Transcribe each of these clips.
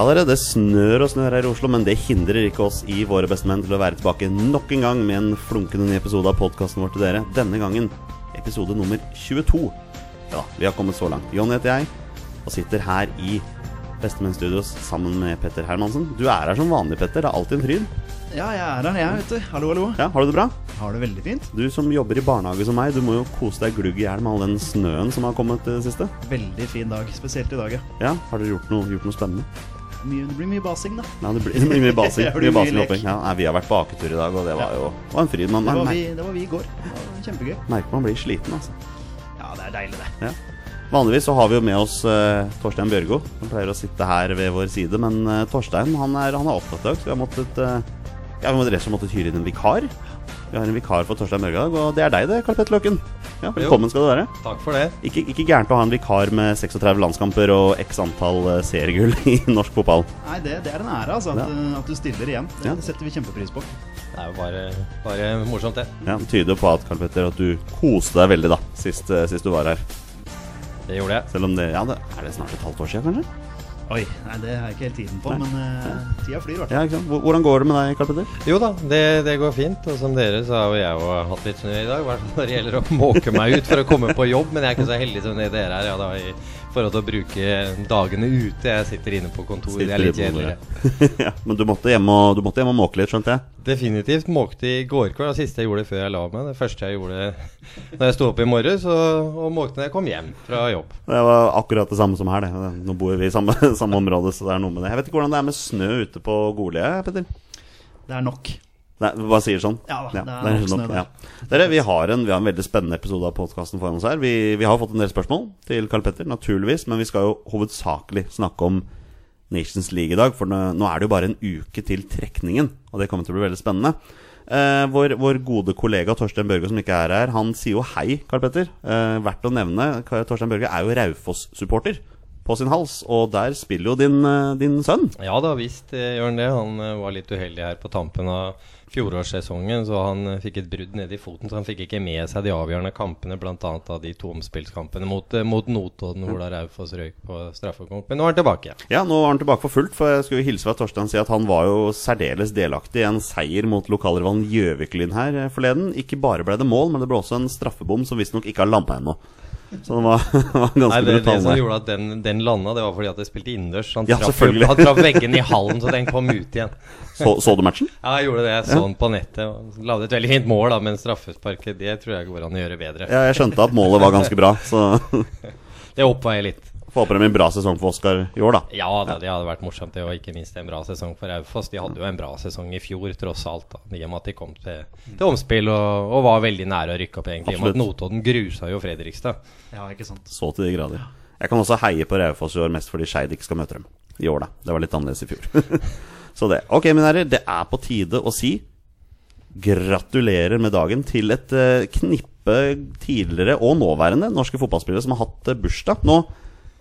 Ja, dere, det snør og snør her i Oslo, men det hindrer ikke oss i Våre bestemenn til å være tilbake nok en gang med en flunkende ny episode av podkasten vår til dere. Denne gangen episode nummer 22. Ja, vi har kommet så langt. Jonny heter jeg, og sitter her i Bestemenn Studios sammen med Petter Hermansen. Du er her som vanlig, Petter. Det er alltid en fryd. Ja, jeg er her, jeg, vet du. Hallo, hallo. Ja, Har du det bra? Har det veldig fint. Du som jobber i barnehage som meg, du må jo kose deg glugg i hjel med all den snøen som har kommet i det siste. Veldig fin dag. Spesielt i dag, ja. Ja, Har dere gjort noe, gjort noe spennende? Mye, det blir mye basing, da. Ja, det blir, det blir mye basing. Det blir mye basing mye. Ja, nei, vi har vært på aketur i dag, og det var jo det var en fryd. Man, Det var, vi, det var vi i går. Kjempegøy. merker man blir sliten, altså. Ja, det er deilig, det. Ja. Vanligvis så har vi jo med oss uh, Torstein Bjørgo, Han pleier å sitte her ved vår side. Men uh, Torstein han er, han er opptatt i dag, så vi har måttet uh, Ja, vi må rett og slett hyre inn en vikar. Vi har en vikar for Torstein Bjørgo og det er deg, det, Karl Petter Løkken. Ja, velkommen skal du være. Takk for det. Ikke, ikke gærent å ha en vikar med 36 landskamper og x antall eh, seriegull i norsk fotball. Nei, det, det er en ære, altså. At, Ja. uh, at du stiller igjen. Det, Ja. det setter vi kjempepris på. Det er jo bare, bare morsomt, det. Ja, Det tyder på at, Karl Petter, at du koste deg veldig da sist, eh, sist du var her. Det gjorde jeg. Selv om det Ja, det er det snart et halvt år siden, kanskje? Oi, nei, det har jeg ikke helt tiden på, Nei. men uh, tida flyr, i hvert fall. Ja, ikke sant? Hvordan går det med deg, Karl Petter? Jo da, det, det går fint. Og som dere så har jo jeg jo hatt litt snø i dag. I hvert fall når det gjelder å måke meg ut for å komme på jobb. Men jeg er ikke så heldig som dere er ja, da, i forhold til å bruke dagene ute. Jeg sitter inne på kontor. Det er litt Sitter kjedelig. ja, men du måtte hjem og, du måtte hjem og måke litt, skjønte jeg? Definitivt måkte i går kveld. Det siste jeg gjorde før jeg la meg. Det første jeg gjorde når jeg sto opp i morges, og, måkte når jeg kom hjem fra jobb. Det var akkurat det samme som her, det. Nå bor vi i samme, samme område, så det er noe med det. Jeg vet ikke hvordan det er med snø ute på Goli, jeg, Petter. Det er nok. Nei, vi bare sier sånn. Ja ja det er nok snø ja. Dere, vi har, en, vi har en veldig spennende episode av podkasten foran oss her. Vi, vi har fått en del spørsmål til Karl Petter, naturligvis. Men vi skal jo hovedsakelig snakke om Nations League i dag. For nå, nå er det jo bare en uke til trekningen, og det kommer til å bli veldig spennende. Eh, vår, vår gode kollega Torstein Børge, som ikke er her, han sier jo hei, Karl Petter. Eh, verdt å nevne. Torstein Børge er jo Raufoss-supporter på sin hals, og der spiller jo din, eh, din sønn. Ja da, visst eh, gjør han det. Han eh, var litt uheldig her på tampen av fjorårssesongen, så han eh, fikk et brudd nede i foten, så han fikk ikke med seg de avgjørende kampene, bl.a. av de to omspillskampene mot, eh, mot Notodden, hvor da Raufoss røyk på straffekonk. Men nå er han tilbake. Ja, nå er han tilbake for fullt, for jeg skulle hilse fra Torstein og si at han var jo særdeles delaktig i en seier mot lokalrivalen Gjøviklyn her eh, forleden. Ikke bare ble det mål, men det ble også en straffebom som visstnok ikke har landa ennå. Så det var, var ganske Nei, det, det som gjorde at den, den landa, det var fordi at det spilte innendørs. Han Ja, traff, han traff veggen i hallen, så den kom ut igjen. Så, så du matchen? Ja, jeg gjorde det. Jeg så den på nettet. Lagde et veldig fint mål, da, men straffesparket det tror jeg går an å gjøre bedre. Ja, jeg skjønte at målet var ganske bra, så Det oppveier litt. Får håpe det blir en bra sesong for Oskar i år, da. Ja da, det hadde vært morsomt. Det var ikke minst en bra sesong for Aufoss. De hadde jo en bra sesong i fjor, tross alt. da I og med at de kom til, til omspill og, og var veldig nære å rykke opp, egentlig. I og med at Notodden grusa jo Fredrikstad. Ja, ikke sant. Så til de grader. Jeg kan også heie på Raufoss i år, mest fordi Skeid ikke skal møte dem i år, da. Det var litt annerledes i fjor. så det. Ok, mine herrer, det er på tide å si gratulerer med dagen til et eh, knippe tidligere og nåværende norske fotballspillere som har hatt eh, bursdag. Nå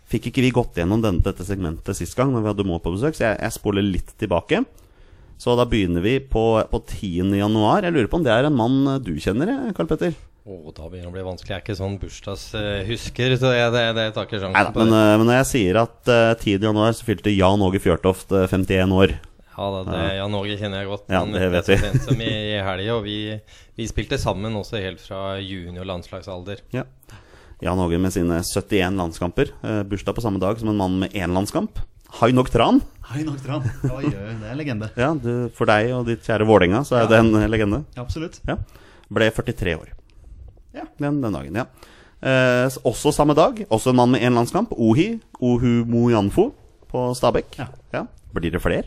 fikk ikke vi gått gjennom denne, dette segmentet sist gang, når vi hadde Mo på besøk, så jeg, jeg spoler litt tilbake. Så da begynner vi på, på 10. januar. Jeg lurer på om det er en mann eh, du kjenner, eh, Karl Petter? Å, da begynner det å bli vanskelig. Jeg er ikke sånn bursdagshusker, så jeg, det, det tar ikke Neida, på men, det. eh, men når jeg sier at uh, 10. januar så fylte Jan Åge Fjørtoft eh, 51 år Ja, da, det, Jan Åge kjenner jeg godt. Ja, det vet jeg vi. sent som i, i helga, og vi, vi spilte sammen også helt fra junior-landslagsalder. ja. Jan Åge med sine 71 landskamper. Eh, bursdag på samme dag som en mann med én landskamp. Hainok Tran. Hai nok, Tran. Oi, oi, det er en legende. Ja, du, for deg og ditt kjære Vålerenga så er det en legende. legende. Absolutt. Ja. Ble 43 år Ja. den, den dagen. ja eh, Også samme dag, også en mann med én landskamp. Ohi Ohumoyanfo på Stabekk. Ja. Blir det flere?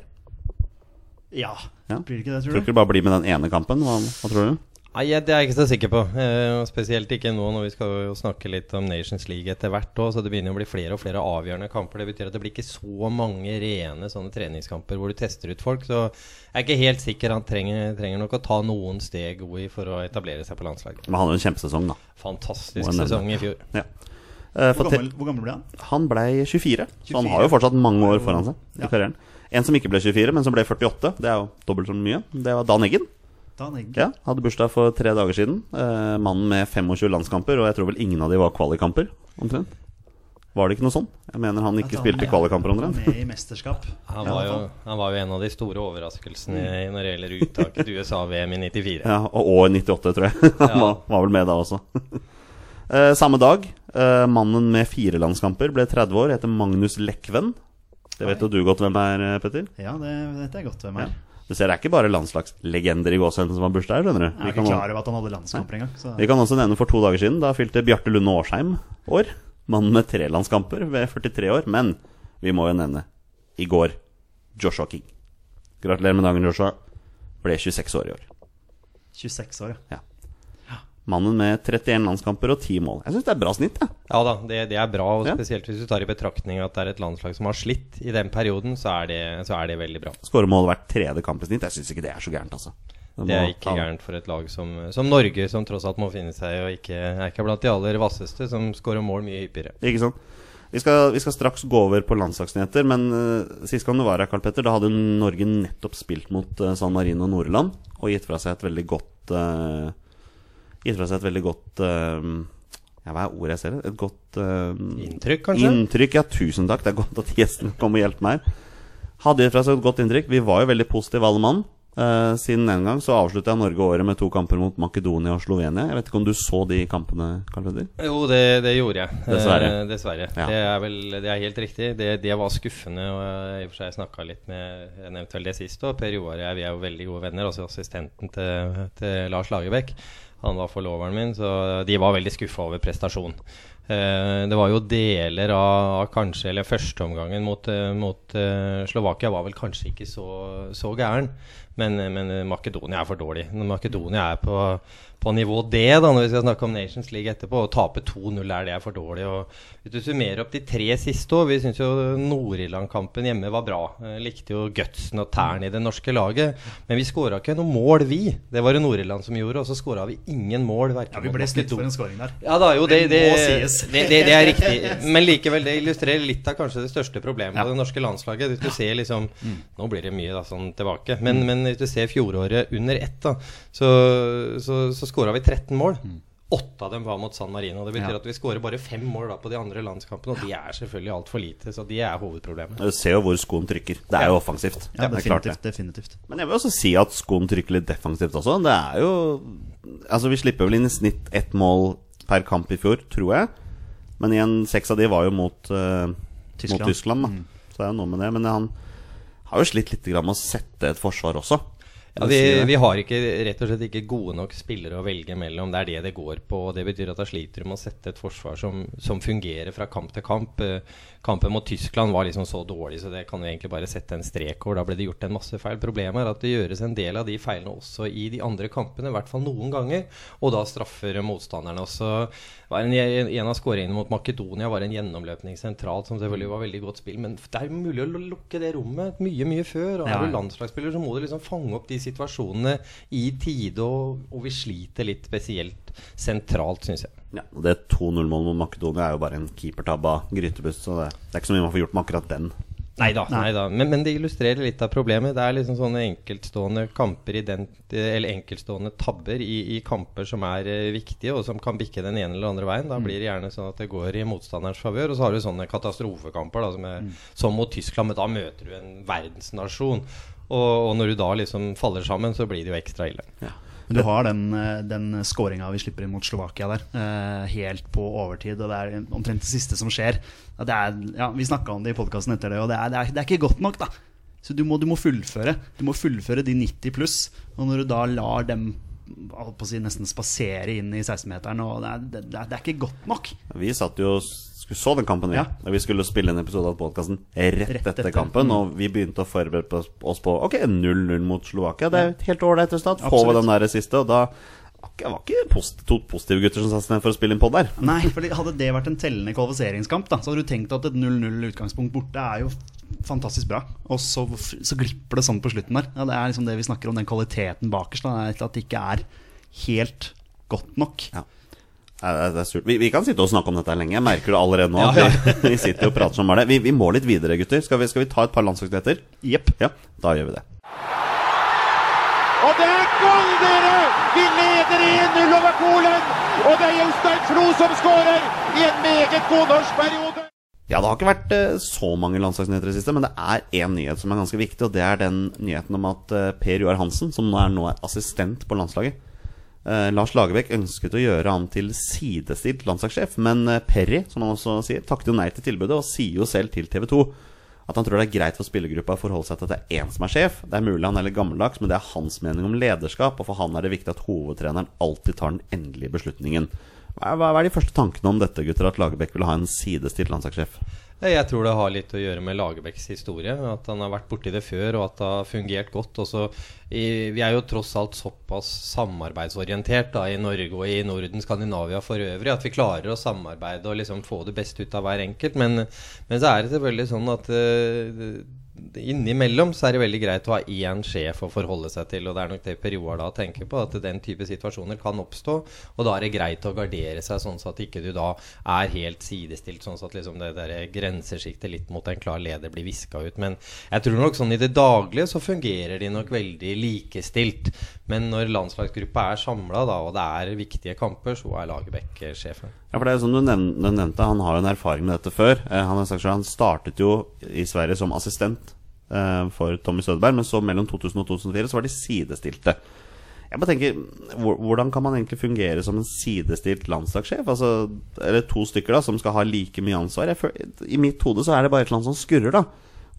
Ja. Ja. Blir det ikke det, Tror tror du Tror ikke det bare blir med den ene kampen? Hva, hva tror du? Nei, Det er jeg ikke så sikker på. Eh, spesielt ikke nå når vi skal jo snakke litt om Nations League etter hvert Også, Så det begynner å bli flere og flere avgjørende kamper. Det betyr at det blir ikke så mange rene sånne treningskamper hvor du tester ut folk. Så jeg er ikke helt sikker. Han trenger, trenger nok å ta noen steg Oi, for å etablere seg på landslaget. Men han hadde jo en kjempesesong, da. Fantastisk sesong i fjor. Ja. Eh, Hvor gammel, hvor gammel ble han? Han ble 24, så han har jo fortsatt mange år foran seg i Ja. karrieren. En som ikke ble 24, men som ble 48, det er jo dobbelt så mye. Det var Dan Eggen. Ja, Hadde bursdag for tre dager siden. Eh, mannen med 25 landskamper, og jeg tror vel ingen av de var kvalikkamper. omtrent? Var det ikke noe sånn? Jeg mener han ikke spilte ja, kvalikkamper han omtrent. Med i mesterskap. Han var, jo, han var jo en av de store overraskelsene når det gjelder uttak til USA-VM i 94. Ja, og, og i 98, tror jeg. Han Ja. var, var vel med da også. Eh, samme dag, eh, mannen med fire landskamper ble 30 år, heter Magnus Lekven. Det vet jo du godt hvem er, eh, Petter. Ja, det vet jeg godt hvem er. Du ser, det er ikke bare landslagslegender i gåsehendene som har bursdag her, skjønner du. Jeg er ikke klar over at han hadde landskamper engang. så- vi kan også nevne for to dager siden. Da fylte Bjarte Lunde Årsheim år. Mannen med tre landskamper ved 43 år. Men vi må jo nevne i går Joshua King. Gratulerer med dagen, Joshua. Ble 26 år i år. 26 år, ja. Ja. Mannen med 31 landskamper og 10 mål. Jeg syns det er bra snitt. jeg. Ja da, det, det er bra, og spesielt hvis du tar i betraktning at det er et landslag som har slitt i den perioden, så er det, så er det veldig bra. Skårer mål hvert tredje kamp i snitt. Jeg syns ikke det er så gærent, altså. Det er ikke ta- gærent for et lag som, som Norge, som tross alt må finne seg og ikke, er ikke blant de aller vasseste, som skårer mål mye hyppigere. Ikke sant? Vi skal, vi skal straks gå over på landslagsnyheter, men uh, sist gang du var her, Karl Petter, da hadde Norge nettopp spilt mot uh, San Marino og Nordland og gitt fra seg et veldig godt eh, Gitt fra seg et veldig godt eh, Ja, hva er ordet jeg ser? Et godt eh, Inntrykk, kanskje? Inntrykk, ja. Tusen takk. Det er godt at gjesten kom og hjalp meg her. Hadde gitt fra seg et godt inntrykk. Vi var jo veldig positive, alle mann. Uh, siden den gang så avslutta Norge året med to kamper mot Makedonia og Slovenia. Jeg vet ikke om du så de kampene, Karl? Jo, det, det gjorde jeg. Dessverre. Eh, dessverre. Ja. Det er vel det er helt riktig. Det, det var skuffende. Og jeg i og for seg snakka litt med Jeg nevnte vel det sist òg. Per Joar og jeg vi er jo veldig gode venner. Altså assistenten til, til Lars Lagerbäck. Han var forloveren min, så de var veldig skuffa over prestasjonen. Eh, det var jo deler av, av kanskje Eller førsteomgangen mot, eh, mot eh, Slovakia var vel kanskje ikke så, så gæren. Men, men Makedonia er for dårlig. Når Makedonia er på, på nivå D, da, når vi skal snakke om Nations League etterpå, å tape 2-0 der, det er for dårlig. Og hvis du summerer opp de tre siste år Vi syns jo Nord-Irland-kampen hjemme var bra. Likte jo gutsen og tærne i det norske laget. Men vi skåra ikke noe mål, vi. Det var det Nord-Irland som gjorde, og så skåra vi ingen mål. Ja, Vi ble slitt for en scoring der. ja da, jo, det, Det det, det, det, det, er riktig. Men likevel, det illustrerer litt av kanskje det største problemet Ja. på det norske landslaget. Hvis du ser liksom Nå blir det mye da sånn tilbake, men, Mm. men hvis du ser fjoråret under ett, da, så, så, så skåra vi 13 mål. Åtte av dem var mot San Marino. Det betyr Mm. Ja. at vi skårer bare fem mål da på de andre landskampene, og de er selvfølgelig altfor lite. Så de er hovedproblemet. Du ser jo hvor skoen trykker. Det er jo offensivt. Ja, det er klart det. definitivt. definitivt. Men jeg vil også si at skoen trykker litt defensivt også. Det er jo Altså, vi slipper vel inn i snitt ett mål per kamp i fjor, tror jeg. Men igjen, seks av de var jo mot, uh, Tyskland. mot Tyskland, da. Så det er jo noe med det. Men han har jo slitt litt med å sette et forsvar også. Ja, vi, vi har ikke, rett og slett ikke gode nok spillere å velge mellom. Det er det det går på. og Det betyr at da sliter du med å sette et forsvar som, som fungerer fra kamp til kamp. Eh, Kampen mot Tyskland var liksom så dårlig, så det kan du egentlig bare sette en strek over. Da ble det gjort en masse feil. Problemet er at det gjøres en del av de feilene også i de andre kampene, i hvert fall noen ganger. Og da straffer motstanderne også. Var en, en av skåringene mot Makedonia var en gjennomløpning sentralt, som selvfølgelig var veldig godt spill. Men det er mulig å lukke det rommet mye, mye før. Og er du landslagsspiller, så må du liksom fange opp de situasjonene i tide, og, og vi sliter litt spesielt sentralt, syns jeg. Ja, og Det 2-0-målet mot Makedonia er jo bare en keepertabbe av Grytebust, så det, det er ikke så mye man får gjort med akkurat den. Nei da. Men, men det illustrerer litt av problemet. Det er liksom sånne enkeltstående kamper i den, Eller enkeltstående tabber i, i kamper som er uh, viktige, og som kan bikke den ene eller andre veien. Da blir det gjerne sånn at det går i motstanderens favør. Og så har du sånne katastrofekamper da, som, er, som mot Tyskland, men da møter du en verdensnasjon. Og, og når du da liksom faller sammen, så blir det jo ekstra ille. Men du har den, eh, den skåringa vi slipper inn mot Slovakia der, eh, helt på overtid. Og det er omtrent det siste som skjer. Det er, ja, vi snakka om det i podkasten etter det, og det er, det, er, det er ikke godt nok, da. Så du må, du må fullføre. Du må fullføre de 90 pluss. Og når du da lar dem på å si, nesten spasere inn i 16-meteren, og det det, det er ikke godt nok. Vi satt jo skulle så den kampen, vi. Ja. Og vi skulle spille en episode av podkasten rett, Rett etter kampen. Mm. Og vi begynte å forberede oss på Ok, 0-0 mot Slovakia. Det er et helt ålreit resultat. Få Absolutt. ved den der siste. Og da det var ikke post, to positive gutter som satte ned for å spille inn pod der. Nei, for hadde det vært en tellende kvalifiseringskamp, da, så hadde du tenkt at et 0-0 utgangspunkt borte er jo fantastisk bra. Og så, så glipper det sånn på slutten der. Ja, det er liksom det vi snakker om, den kvaliteten bakerst. Da, er at det ikke er helt godt nok. Ja. Det er, surt. Vi, vi kan sitte og snakke om dette lenge. Jeg merker det allerede nå. Ja, Ja, Vi, sitter og prater som bare det. Vi, vi må litt videre, gutter. Skal vi, skal vi ta et par landslagsnyheter? Jepp. Ja, da gjør vi det. Og det er gull, dere! Vi leder 1-0 over Polen! Og det er Jostein Flo som skårer i en meget god norsk periode! Ja, det har ikke vært eh, så mange landslagsnyheter i det siste, men det er én nyhet som er ganske viktig, og det er den nyheten om at eh, Per Joar Hansen, som nå er, nå er assistent på landslaget eh, Lars Lagerbäck ønsket å gjøre han til sidestilt landslagssjef, men eh, Perry, som han også sier, takket jo nei til tilbudet, og sier jo selv til TV 2 at han tror det er greit for spillergruppa å forholde seg til at det er én som er sjef. Det er mulig han er litt gammeldags, men det er hans mening om lederskap, og for han er det viktig at hovedtreneren alltid tar den endelige beslutningen. Hva hva er de første tankene om dette, gutter, at Lagerbäck vil ha en sidestilt landslagssjef? Jeg tror det har litt å gjøre med Lagerbäcks historie. At han har vært borti det før, og at det har fungert godt. Også vi er jo tross alt såpass samarbeidsorientert da, i Norge og i Norden, Skandinavia for øvrig, at vi klarer å samarbeide og liksom få det beste ut av hver enkelt. Men, men så er det selvfølgelig sånn at uh, innimellom så er det veldig greit å ha én sjef å forholde seg til. Og det er nok det Per Joar da tenker på, at den type situasjoner kan oppstå. Og da er det greit å gardere seg sånn at ikke du da er helt sidestilt, sånn at liksom det der grensesjiktet litt mot en klar leder blir viska ut. Men jeg tror nok sånn i det daglige så fungerer de nok veldig likestilt. Men når landslagsgruppa er samla, og det er viktige kamper, så er Lagerbäck sjefen. Ja, for det er som du nevnte, Han har jo en erfaring med dette før. Eh, han, sagt, han startet jo i Sverige som assistent eh, for Tommy Sødeberg, men så mellom 2000 og 2004 så var de sidestilte. Jeg bare tenker, Hvordan kan man egentlig fungere som en sidestilt landslagssjef? Altså, eller to stykker da, som skal ha like mye ansvar. Føler, I mitt hode så er det bare et eller annet som skurrer. da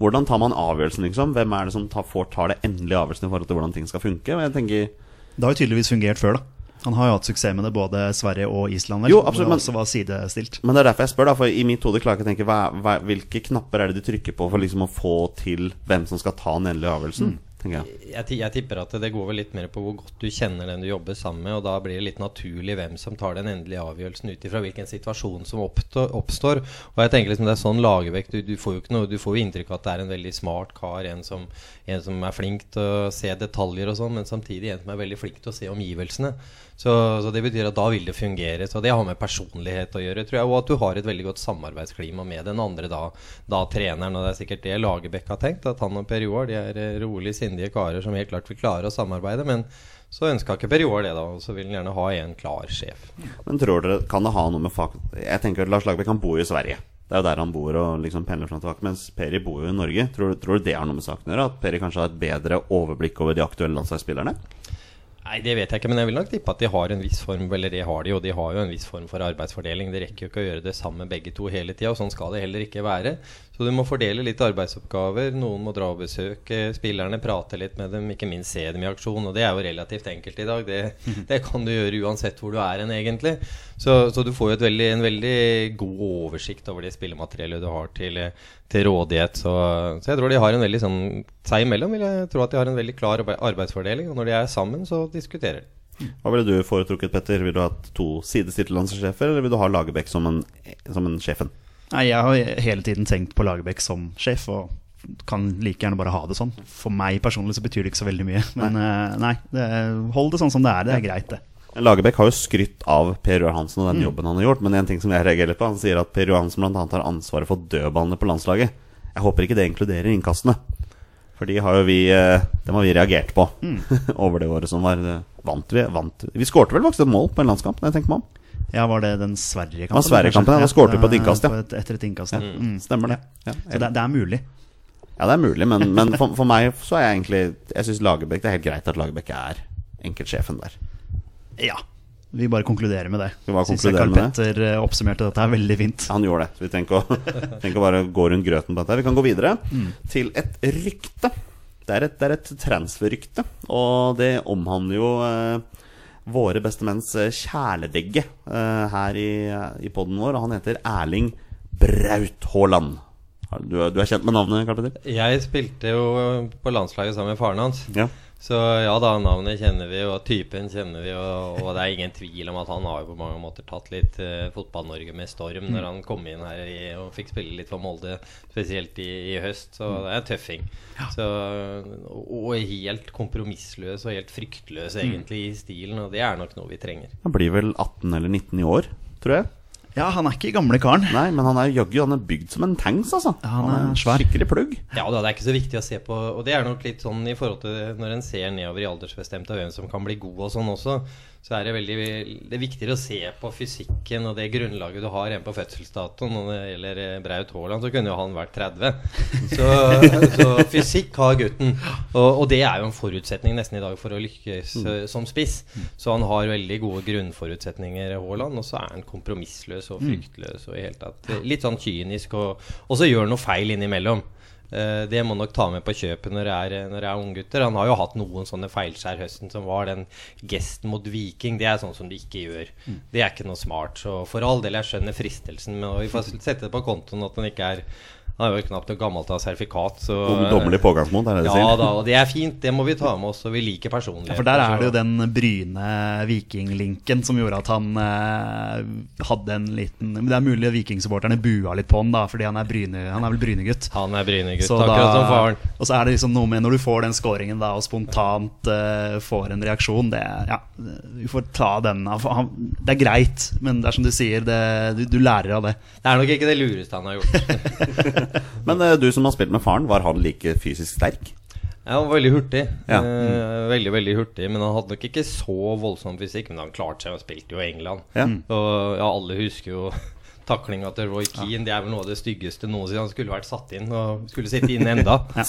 Hvordan tar man avgjørelsen, liksom? Hvem er det som tar, får, tar det endelige avgjørelsen i forhold til hvordan ting skal funke? Tenker Det har jo tydeligvis fungert før, da. Han har jo hatt suksess med det både Sverige og Island, vel, jo, absolutt, men, også var sidestilt. Men det er derfor jeg spør, da, for i mitt hode klarer jeg ikke å tenke hvilke knapper er det du trykker på for liksom å få til hvem som skal ta den endelige avgjørelsen? Mm. Jeg. Jeg, jeg. tipper at det går vel litt mer på hvor godt du kjenner den du jobber sammen med, og da blir det litt naturlig hvem som tar den endelige avgjørelsen ut ifra hvilken situasjon som oppstår. Og jeg tenker liksom det er sånn lagevekt. du, du, får jo ikke noe Du får jo inntrykk av at det er en veldig smart kar, en som, en som er flink til å se detaljer og sånn, men samtidig en som er veldig flink til å se omgivelsene. Så, så, det betyr at da vil det fungere. Så det har med personlighet å gjøre, tror jeg. Og at du har et veldig godt samarbeidsklima med den andre da, da treneren. Og det er sikkert det Lagerbäck har tenkt, at han og Per Joar de er eh, rolig sindige karer som helt klart vil klare å samarbeide. Men så ønska ikke Per Joar det, da. Og så vil han gjerne ha en klar sjef. Men tror dere, kan det ha noe med fakt... Jeg tenker at Lars Lagerbäck kan bo i Sverige. Det er jo der han bor og liksom pendler fram og tilbake. Mens Peri bor jo i Norge. Tror, tror, du det har noe med saken å gjøre? At Peri kanskje har et bedre overblikk over de aktuelle landslagsspillerne? Nei, det vet jeg ikke, men jeg vil nok tippe at de har en viss form Eller det har de, og de har jo en viss form for arbeidsfordeling. Det rekker jo ikke å gjøre det sammen begge to hele tida, og sånn skal det heller ikke være. Så du må fordele litt arbeidsoppgaver. Noen må dra og besøke spillerne, prate litt med dem, ikke minst se dem i aksjon. Og det er jo relativt enkelt i dag. Det, det kan du gjøre uansett hvor du er hen, egentlig. Så, så, du får jo veldig, en veldig god oversikt over det spillemateriellet du har til, til rådighet. Så, så, jeg tror de har en veldig sånn Seg imellom vil jeg tro at de har en veldig klar arbeidsfordeling. Og når de er sammen, så diskuterer de. Hva ville du foretrukket, Petter? Vil du ha to sidestilte landslagssjefer, eller vil du ha Lagerbäck som som en sjefen? Nei, Jeg har hele tiden tenkt på Lagerbäck som sjef, og kan like gjerne bare ha det sånn. For meg personlig så betyr det ikke så veldig mye. Men nei, nei det, hold det sånn som det er. Det er greit, det. Lagerbäck har jo skrytt av Per Johan Hansen og den mm. jobben han har gjort. Men en ting som jeg reagerer på Han sier at Per Johan Hansen bl.a. har ansvaret for dødballene på landslaget. Jeg håper ikke det inkluderer innkastene. For de har jo vi eh, Dem har vi reagert på mm. over det året som var. Vant vi vant. Vi skårte vel faktisk et mål på en landskamp, når jeg tenker meg om. Ja, Var det den Sverige-kampen? Ja, Sverige-kampen, ja, Da skårte vi på et innkast, ja. etter et innkast, ja. Mm. Stemmer det. Ja. Så det, det, er mulig. Ja, det er mulig, men, men for, for, meg så er jeg egentlig Jeg syns Lagerbäck Det er helt greit at Lagerbäck er enkeltsjefen der. Ja. Vi bare konkluderer med det. Vi bare Syns jeg Carl Petter det. oppsummerte dette her veldig fint. Han gjorde det. Så vi tenker å, tenker å bare gå rundt grøten på dette. Vi kan gå videre mm. til et rykte. Det er et, det er et transferrykte, og det omhandler jo eh, våre beste menns eh, kjæledegge eh, her i, i poden vår. Og han heter Erling Braut Haaland. Du, du, er kjent med navnet? Karl Petter? Jeg spilte jo på landslaget sammen med faren hans. Ja. Så ja da, navnet kjenner vi, og typen kjenner vi. Og, og, det er ingen tvil om at han har jo på mange måter tatt litt uh, Fotball-Norge med storm når han kom inn her i, og fikk spille litt for Molde, spesielt i, i høst. Så det er en tøffing. Ja. Så, og helt kompromissløs og helt fryktløs egentlig i stilen, og det er nok noe vi trenger. Han blir vel 18 eller 19 i år, tror jeg. Ja, han er ikke gamle karen. Nei, men han er jaggu han er bygd som en tanks, altså. Ja, han er svær. Skikkelig plugg. Ja da, det er ikke så viktig å se på Og det er nok litt sånn i forhold til når en ser nedover i aldersbestemte av hvem som kan bli god og sånn også, så er det veldig Det er viktigere å se på fysikken og det grunnlaget du har igjen på fødselsdatoen. Når det gjelder eh, Braut Haaland, så kunne jo han vært 30. Så, så fysikk har gutten. Og, og det er jo en forutsetning nesten i dag for å lykkes mm. som spiss. Så han har veldig gode grunnforutsetninger, Haaland. Og så er han kompromissløs og fryktløs og i hele tatt eh, litt sånn kynisk. Og, og så gjør han noe feil innimellom. Eh, Det må nok ta med på kjøpet når det er, når det er unggutter. Han har jo hatt noen sånne feilskjær høsten som var den gesten mot Viking. Det er sånn som de ikke gjør. Det er ikke noe smart. Så for all del, jeg skjønner fristelsen, men vi får sette det på kontoen at han ikke er Han er jo knapt noe gammelt av sertifikat, så Dommelig pågangsmot, er det det Ja sier? da, og det er fint. Det må vi ta med oss, og vi liker personlighet. Ja, for der er det jo den Bryne-Viking-linken som gjorde at han eh, hadde en liten det er mulig at vikingsupporterne bua litt på han, da, fordi han er, Bryne, han er vel Bryne-gutt. Han er Bryne-gutt, Så akkurat da- som faren. Og så er det liksom noe med når du får den scoringen da, og spontant eh, får en reaksjon det, ja, Vi får ta den av han, Det er greit, men det er som du sier, det, du, du lærer av det. Det er nok ikke det lureste han har gjort. Men eh, du som har spilt med faren, var han like fysisk sterk? Ja, han var veldig hurtig. Ja. Mm. veldig, veldig hurtig Men han hadde nok ikke så voldsom fysikk. Men han klarte seg og spilte jo i England. Ja. Og ja, alle husker jo taklinga til Roy Keane. Det er vel noe av det styggeste noensinne. Han skulle vært satt inn, og skulle sitte inn enda. ja,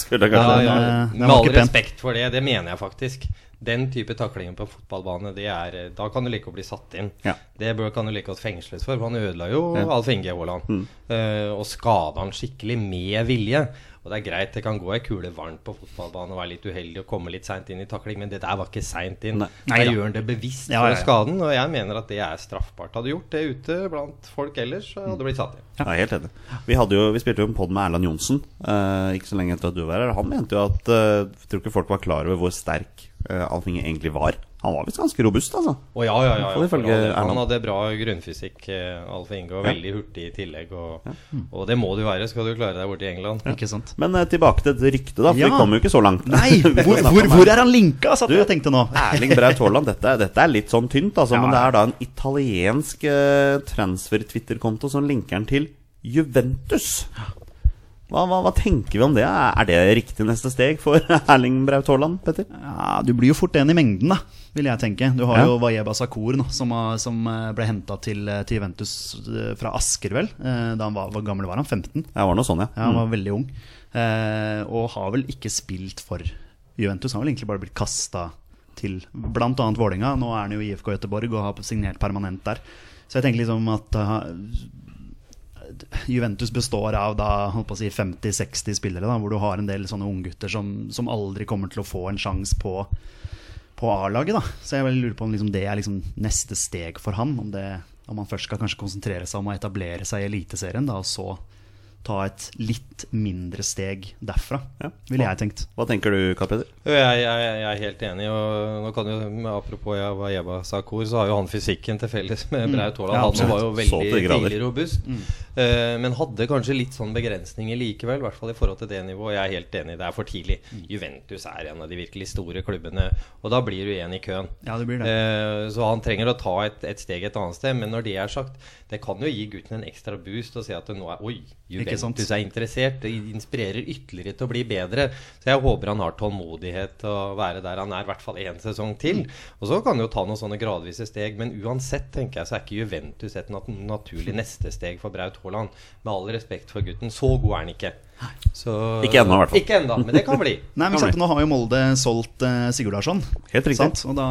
Ja, ja, med all respekt for det, det mener jeg faktisk. Den type taklinger på fotballbane, det er, da kan du like å bli satt inn. Ja. Det kan du like godt fengsles for, for han ødela jo Ja. Alf Inge Haaland. Eh, og skada han skikkelig med vilje. Og det er greit, det kan gå ei kule varmt på fotballbanen og være litt uheldig og komme litt seint inn i takling, men det der var ikke seint inn. Nei. Nei da. gjør han det bevisst Ja, for ja, ja. skaden, og jeg mener at det er straffbart. Hadde gjort det ute blant folk ellers, så hadde det blitt satt inn. Jeg er helt enig. Vi, hadde jo, vi spilte jo en pod med Erland Johnsen uh, ikke så lenge etter at du var her. Han mente jo at uh, Jeg tror ikke folk var klar over hvor sterk uh, Alfinge egentlig var. Han var visst ganske robust, altså. Å ja, ja, ja, ja for ifølge. Erland. Han hadde bra grunnfysikk, eh, Alf Inge, og veldig hurtig i tillegg. Og, og det må du være, skal du klare deg borte i England. Ikke sant? Men eh, tilbake til ryktet, da. For Ja. vi kom jo ikke så langt. Nei! Hvor, hvor, hvor er han linka, satt Du- jeg tenkte nå. Erling Braut Haaland, dette, dette er litt sånn tynt, altså, Ja, men det er da en italiensk eh, transfer-Twitter-konto som linker han til Juventus. Hva, hva, hva tenker vi om det? Er det riktig neste steg for Erling Braut Haaland, Petter? Ja, Du blir jo fort en i mengden, da, vil jeg tenke. Du har Ja. jo Wayeba Sakur, nå, som, som eh, ble henta til, eh, til Juventus eh, fra Asker, vel. eh, Da han var, Hvor gammel var han? 15? Ja, var noe sånn, ja. Ja, Han var veldig ung. Eh, og har vel ikke spilt for Juventus. Han har vel egentlig bare blitt kasta til bl.a. Vålinga Nå er han jo i IFK Göteborg og har signert permanent der. Så jeg tenker liksom at eh, Juventus består av da, si 50-60 spillere, da, hvor du har en del sånne unggutter som, som aldri kommer til å få en sjanse på, på A-laget. Så jeg vil lure på om liksom det er liksom neste steg for han. Om, det, om han først skal kanskje konsentrere seg om å etablere seg i Eliteserien, da, og så ta et litt mindre steg derfra, Ja. ville jeg tenkt. Hva tenker du, Karl Peder? Jeg, jeg, jeg er helt enig. Og nå kan jo, med Apropos ja, hva Jeba Sakur, så har jo han fysikken til felles med Braut Haaland. Ja, han var jo veldig tidlig robust. Eh, men hadde kanskje litt sånn begrensninger likevel, i hvert fall i forhold til det nivået. Jeg er helt enig, det er for tidlig. Juventus er en av de virkelig store klubbene, og da blir du igjen i køen. Ja, det blir det. Uh, så han trenger å ta et, et steg et annet sted. Men når det er sagt, det kan jo gi gutten en ekstra boost og si at det nå er Oi, Juventus er interessert. Det inspirerer ytterligere til å bli bedre. Så jeg håper han har tålmodighet til å være der han er, i hvert fall én sesong til. Og så kan han jo ta noen sånne gradvise steg. Men uansett tenker jeg så er ikke Juventus et nat naturlig neste steg for Braut Haaland. Med all respekt for gutten. Så god er han ikke. Så, Ikke ennå, i hvert fall. Ikke enda, men det kan bli. Nei, men Kan sant, bli. Nå har jo Molde solgt uh, Sigurdarsson. Helt riktig. Sant? Og da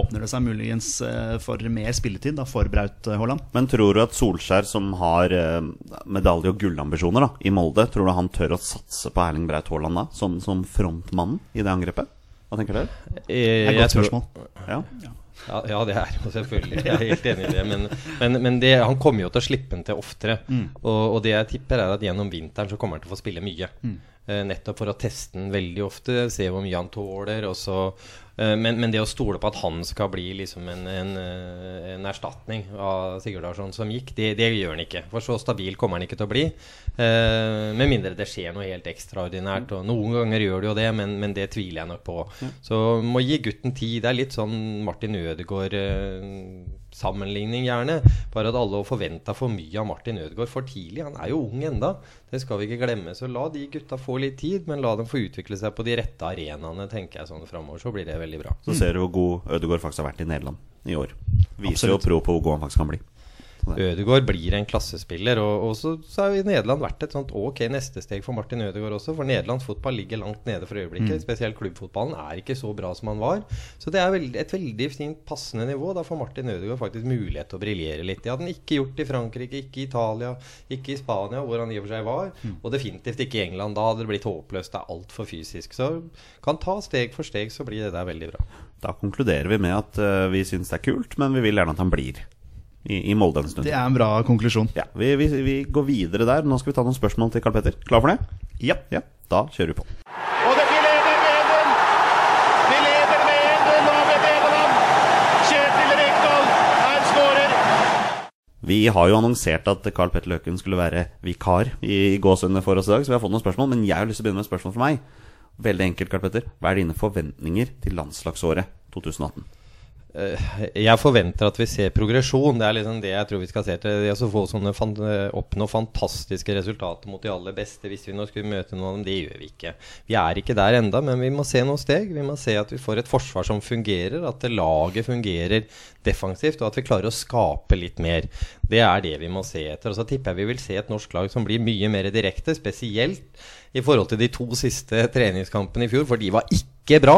åpner det seg muligens uh, for mer spilletid da, for Braut eh, Haaland. Men tror du at Solskjær, som har uh, medalje- og gullambisjoner da, i Molde, tror du han tør å satse på Erling Braut Haaland da, som, som frontmannen i det angrepet? Hva tenker dere? Eh, Det er et godt tror- spørsmål. Ja. Ja, ja, det er jo selvfølgelig. Jeg er helt enig i det. Men, men, men det, han kommer jo til å slippe den til oftere. Og, og det jeg tipper, er at gjennom vinteren så kommer han til å få spille mye. Eh, nettopp for å teste den veldig ofte, se hvor mye han tåler. Og så, men, men det å stole på at han skal bli liksom en, en, eh, en erstatning av Sigurd Larsson som gikk, det, det gjør han ikke. For så stabil kommer han ikke til å bli. Eh, med mindre det skjer noe helt ekstraordinært. Og noen ganger gjør det jo det, men, men det tviler jeg nok på. Så må gi gutten tid. Det er litt sånn Martin Ødegaard eh, sammenligning, gjerne. Bare at alle forventa for mye av Martin Ødegaard for tidlig. Han er jo ung enda. Det skal vi ikke glemme. Så la de gutta få litt tid, men la dem få utvikle seg på de rette arenaene, tenker jeg sånn framover. Så blir det veldig bra. Så ser du hvor god Ødegaard faktisk har vært i Nederland i år. Viser Absolutt. jo pro på hvor god han faktisk kan bli. Ødegaard blir en klassespiller. Og, og så, så har Nederland vært et sånt ok neste steg for Martin Ødegaard også. For Nederlands fotball ligger langt nede for øyeblikket. Spesielt klubbfotballen er ikke så bra som han var. Så det er veld, et veldig fint passende nivå. Da får Martin Ødegaard faktisk mulighet til å briljere litt. Det hadde han ikke gjort i Frankrike, ikke i Italia, ikke i Spania, hvor han i og for seg var. Og definitivt ikke i England. Da hadde det blitt håpløst. Det er altfor fysisk. Så kan ta steg for steg, så blir det der veldig bra. Da konkluderer vi med at uh, vi syns det er kult, men vi vil gjerne at han blir i, i Molde en stund. Det er en bra konklusjon. Ja, vi, vi, vi går videre der. Nå skal vi ta noen spørsmål til Karl Petter. Klar for det? Ja. Ja, da kjører vi på. Og det, vi leder med 1-0. Vi leder med 1-0 over Kjetil Rekdal skårer. Vi har jo annonsert at Carl Petter Løken skulle være vikar i gåsehudene for oss i dag, så vi har fått noen spørsmål. Men jeg har lyst til å begynne med et spørsmål fra meg. Veldig enkelt, Carl Petter. Hva er dine forventninger til landslagsåret 2018? Eh, Jeg forventer at vi ser progresjon. Det er liksom det jeg tror vi skal se til. Det å få sånne fan eh, oppnå fantastiske resultater mot de aller beste. Hvis vi nå skulle møte noen av dem, det gjør vi ikke. Vi er ikke der enda, men vi må se noen steg. Vi må se at vi får et forsvar som fungerer, at laget fungerer defensivt, og at vi klarer å skape litt mer. Det er det vi må se etter. Og så tipper jeg vi vil se et norsk lag som blir mye mer direkte, spesielt i forhold til de to siste treningskampene i fjor, for de var ikke bra.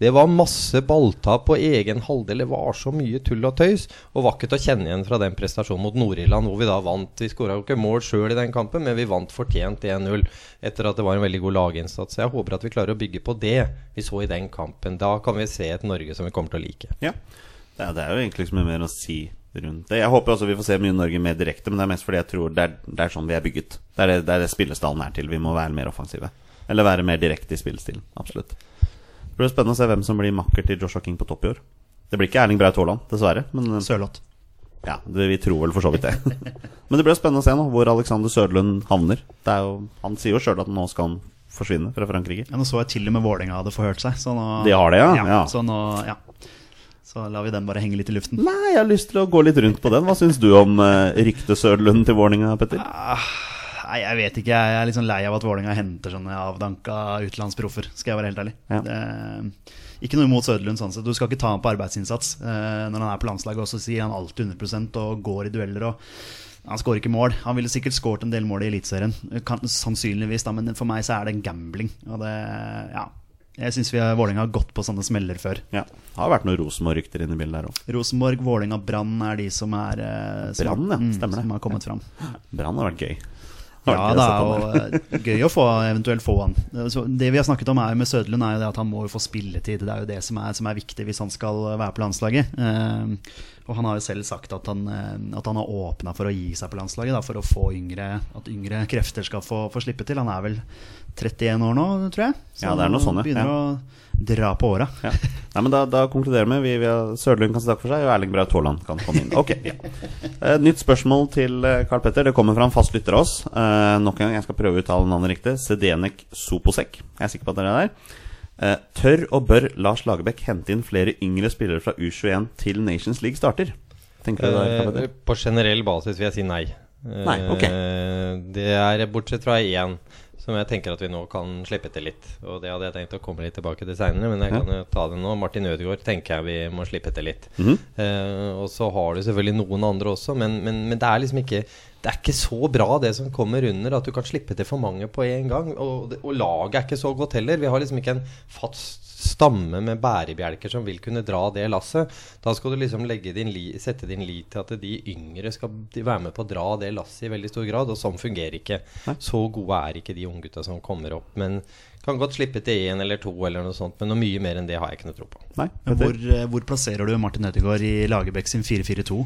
Det var masse balltap på egen halvdel. Det var så mye tull og tøys. Og vakkert å kjenne igjen fra den prestasjonen mot Nord-Irland, hvor vi da vant. Vi skåra jo ikke mål sjøl i den kampen, men vi vant fortjent 1-0 etter at det var en veldig god laginnsats. Så jeg håper at vi klarer å bygge på det vi så i den kampen. Da kan vi se et Norge som vi kommer til å like. Ja, det er, jo egentlig ikke mye mer å si rundt det. Jeg håper også vi får se mye Norge mer direkte, men det er mest fordi jeg tror det er, det er sånn vi er bygget. Det er det, det er det spillestallen er til. Vi må være mer offensive. Eller være mer direkte i spillestilen. Absolutt. Det blir spennende å se hvem som blir makker til Joshua King på topp i år. Det blir ikke Erling Braut Haaland, dessverre. Men eh, Sørloth. ja, det, vi tror vel for så vidt det. men det blir spennende å se nå hvor Alexander Sørlund havner. Det er jo, han sier jo sjøl at nå skal han forsvinne fra Frankrike. Ja, nå så jeg til og med Vålerenga hadde forhørt seg. Så nå, De har det, ja? Ja. Så nå, ja. Så lar vi den bare henge litt i luften. Nei, jeg har lyst til å gå litt rundt på den. Hva syns du om uh, ryktet Sørlund til Vålerenga, Petter? Nei, jeg vet ikke. Jeg er litt sånn lei av at Vålerenga henter sånne avdanka utenlandsproffer. Skal jeg være helt ærlig. Ja. Det, ikke noe imot Søderlund sånn. Du skal ikke ta ham på arbeidsinnsats. Eh, når han er på landslaget, også sier han alltid 100% og går i dueller. og han skårer ikke mål. Han ville sikkert skåret en del mål i Eliteserien. Sannsynligvis, da, men for meg så er det en gambling. Og det, ja. Jeg syns Vålerenga har gått på sånne smeller før. Ja, det har vært noen Rosenborg-rykter inne i bildet der òg. Rosenborg, Vålerenga, Brann er de som er eh, Brann, ja. mm, Stemmer det. som har kommet fram. Brann har vært gøy. Ja, det er jo eh, gøy å få, eventuelt få han. Det vi har snakket om er med Søderlund, er jo det at han må jo få spilletid. Det er jo det som er, som er viktig hvis han skal være på landslaget. Eh, og han har jo selv sagt at han, eh, at han har åpna for å gi seg på landslaget, da, for å få yngre, at yngre krefter skal få, få slippe til. Han er vel 31 år nå, tror jeg. Så Ja, det er noe sånn, ja. begynner Ja. å dra på åra. Ja. Nei, men da, da konkluderer vi. vi, vi Sørlund kan si takk for seg, og Erling Braut Haaland kan komme inn. Ok, ja. Eh, Nytt spørsmål til Carl Karl Petter. Det kommer fra en fast lytter av oss. Eh, nok en gang, jeg skal prøve å uttale navnet riktig. Sedenek Soposek. Jeg er sikker på at dere er der. Eh, tør og bør Lars Lagerbäck hente inn flere yngre spillere fra U21 til Nations League starter? Tenker du det, Karl Eh, Petter? på generell basis vil jeg si nei. Nei, ok. Eh, Det er bortsett fra én som jeg tenker at vi nå kan slippe til litt. Og det hadde jeg tenkt å komme litt tilbake til seinere, men jeg Ja. kan jo ta det nå. Martin Ødegaard tenker jeg vi må slippe til litt. Mhm. Eh, og så har du selvfølgelig noen andre også, men, men, men det er liksom ikke det er ikke så bra det som kommer under, at du kan slippe til for mange på en gang. Og, og laget er ikke så godt heller. Vi har liksom ikke en fast stamme med bærebjelker som vil kunne dra det lasset. Da skal du liksom legge din li, sette din lit til at de yngre skal være med på å dra det lasset i veldig stor grad, og sånn fungerer ikke. Så gode er ikke de unggutta som kommer opp. Men kan godt slippe til én eller to eller noe sånt, men noe mye mer enn det har jeg ikke noe tro på. Nei, Men Hvor, eh, hvor plasserer du Martin Ødegaard i Lagerbäck sin 4-4-2?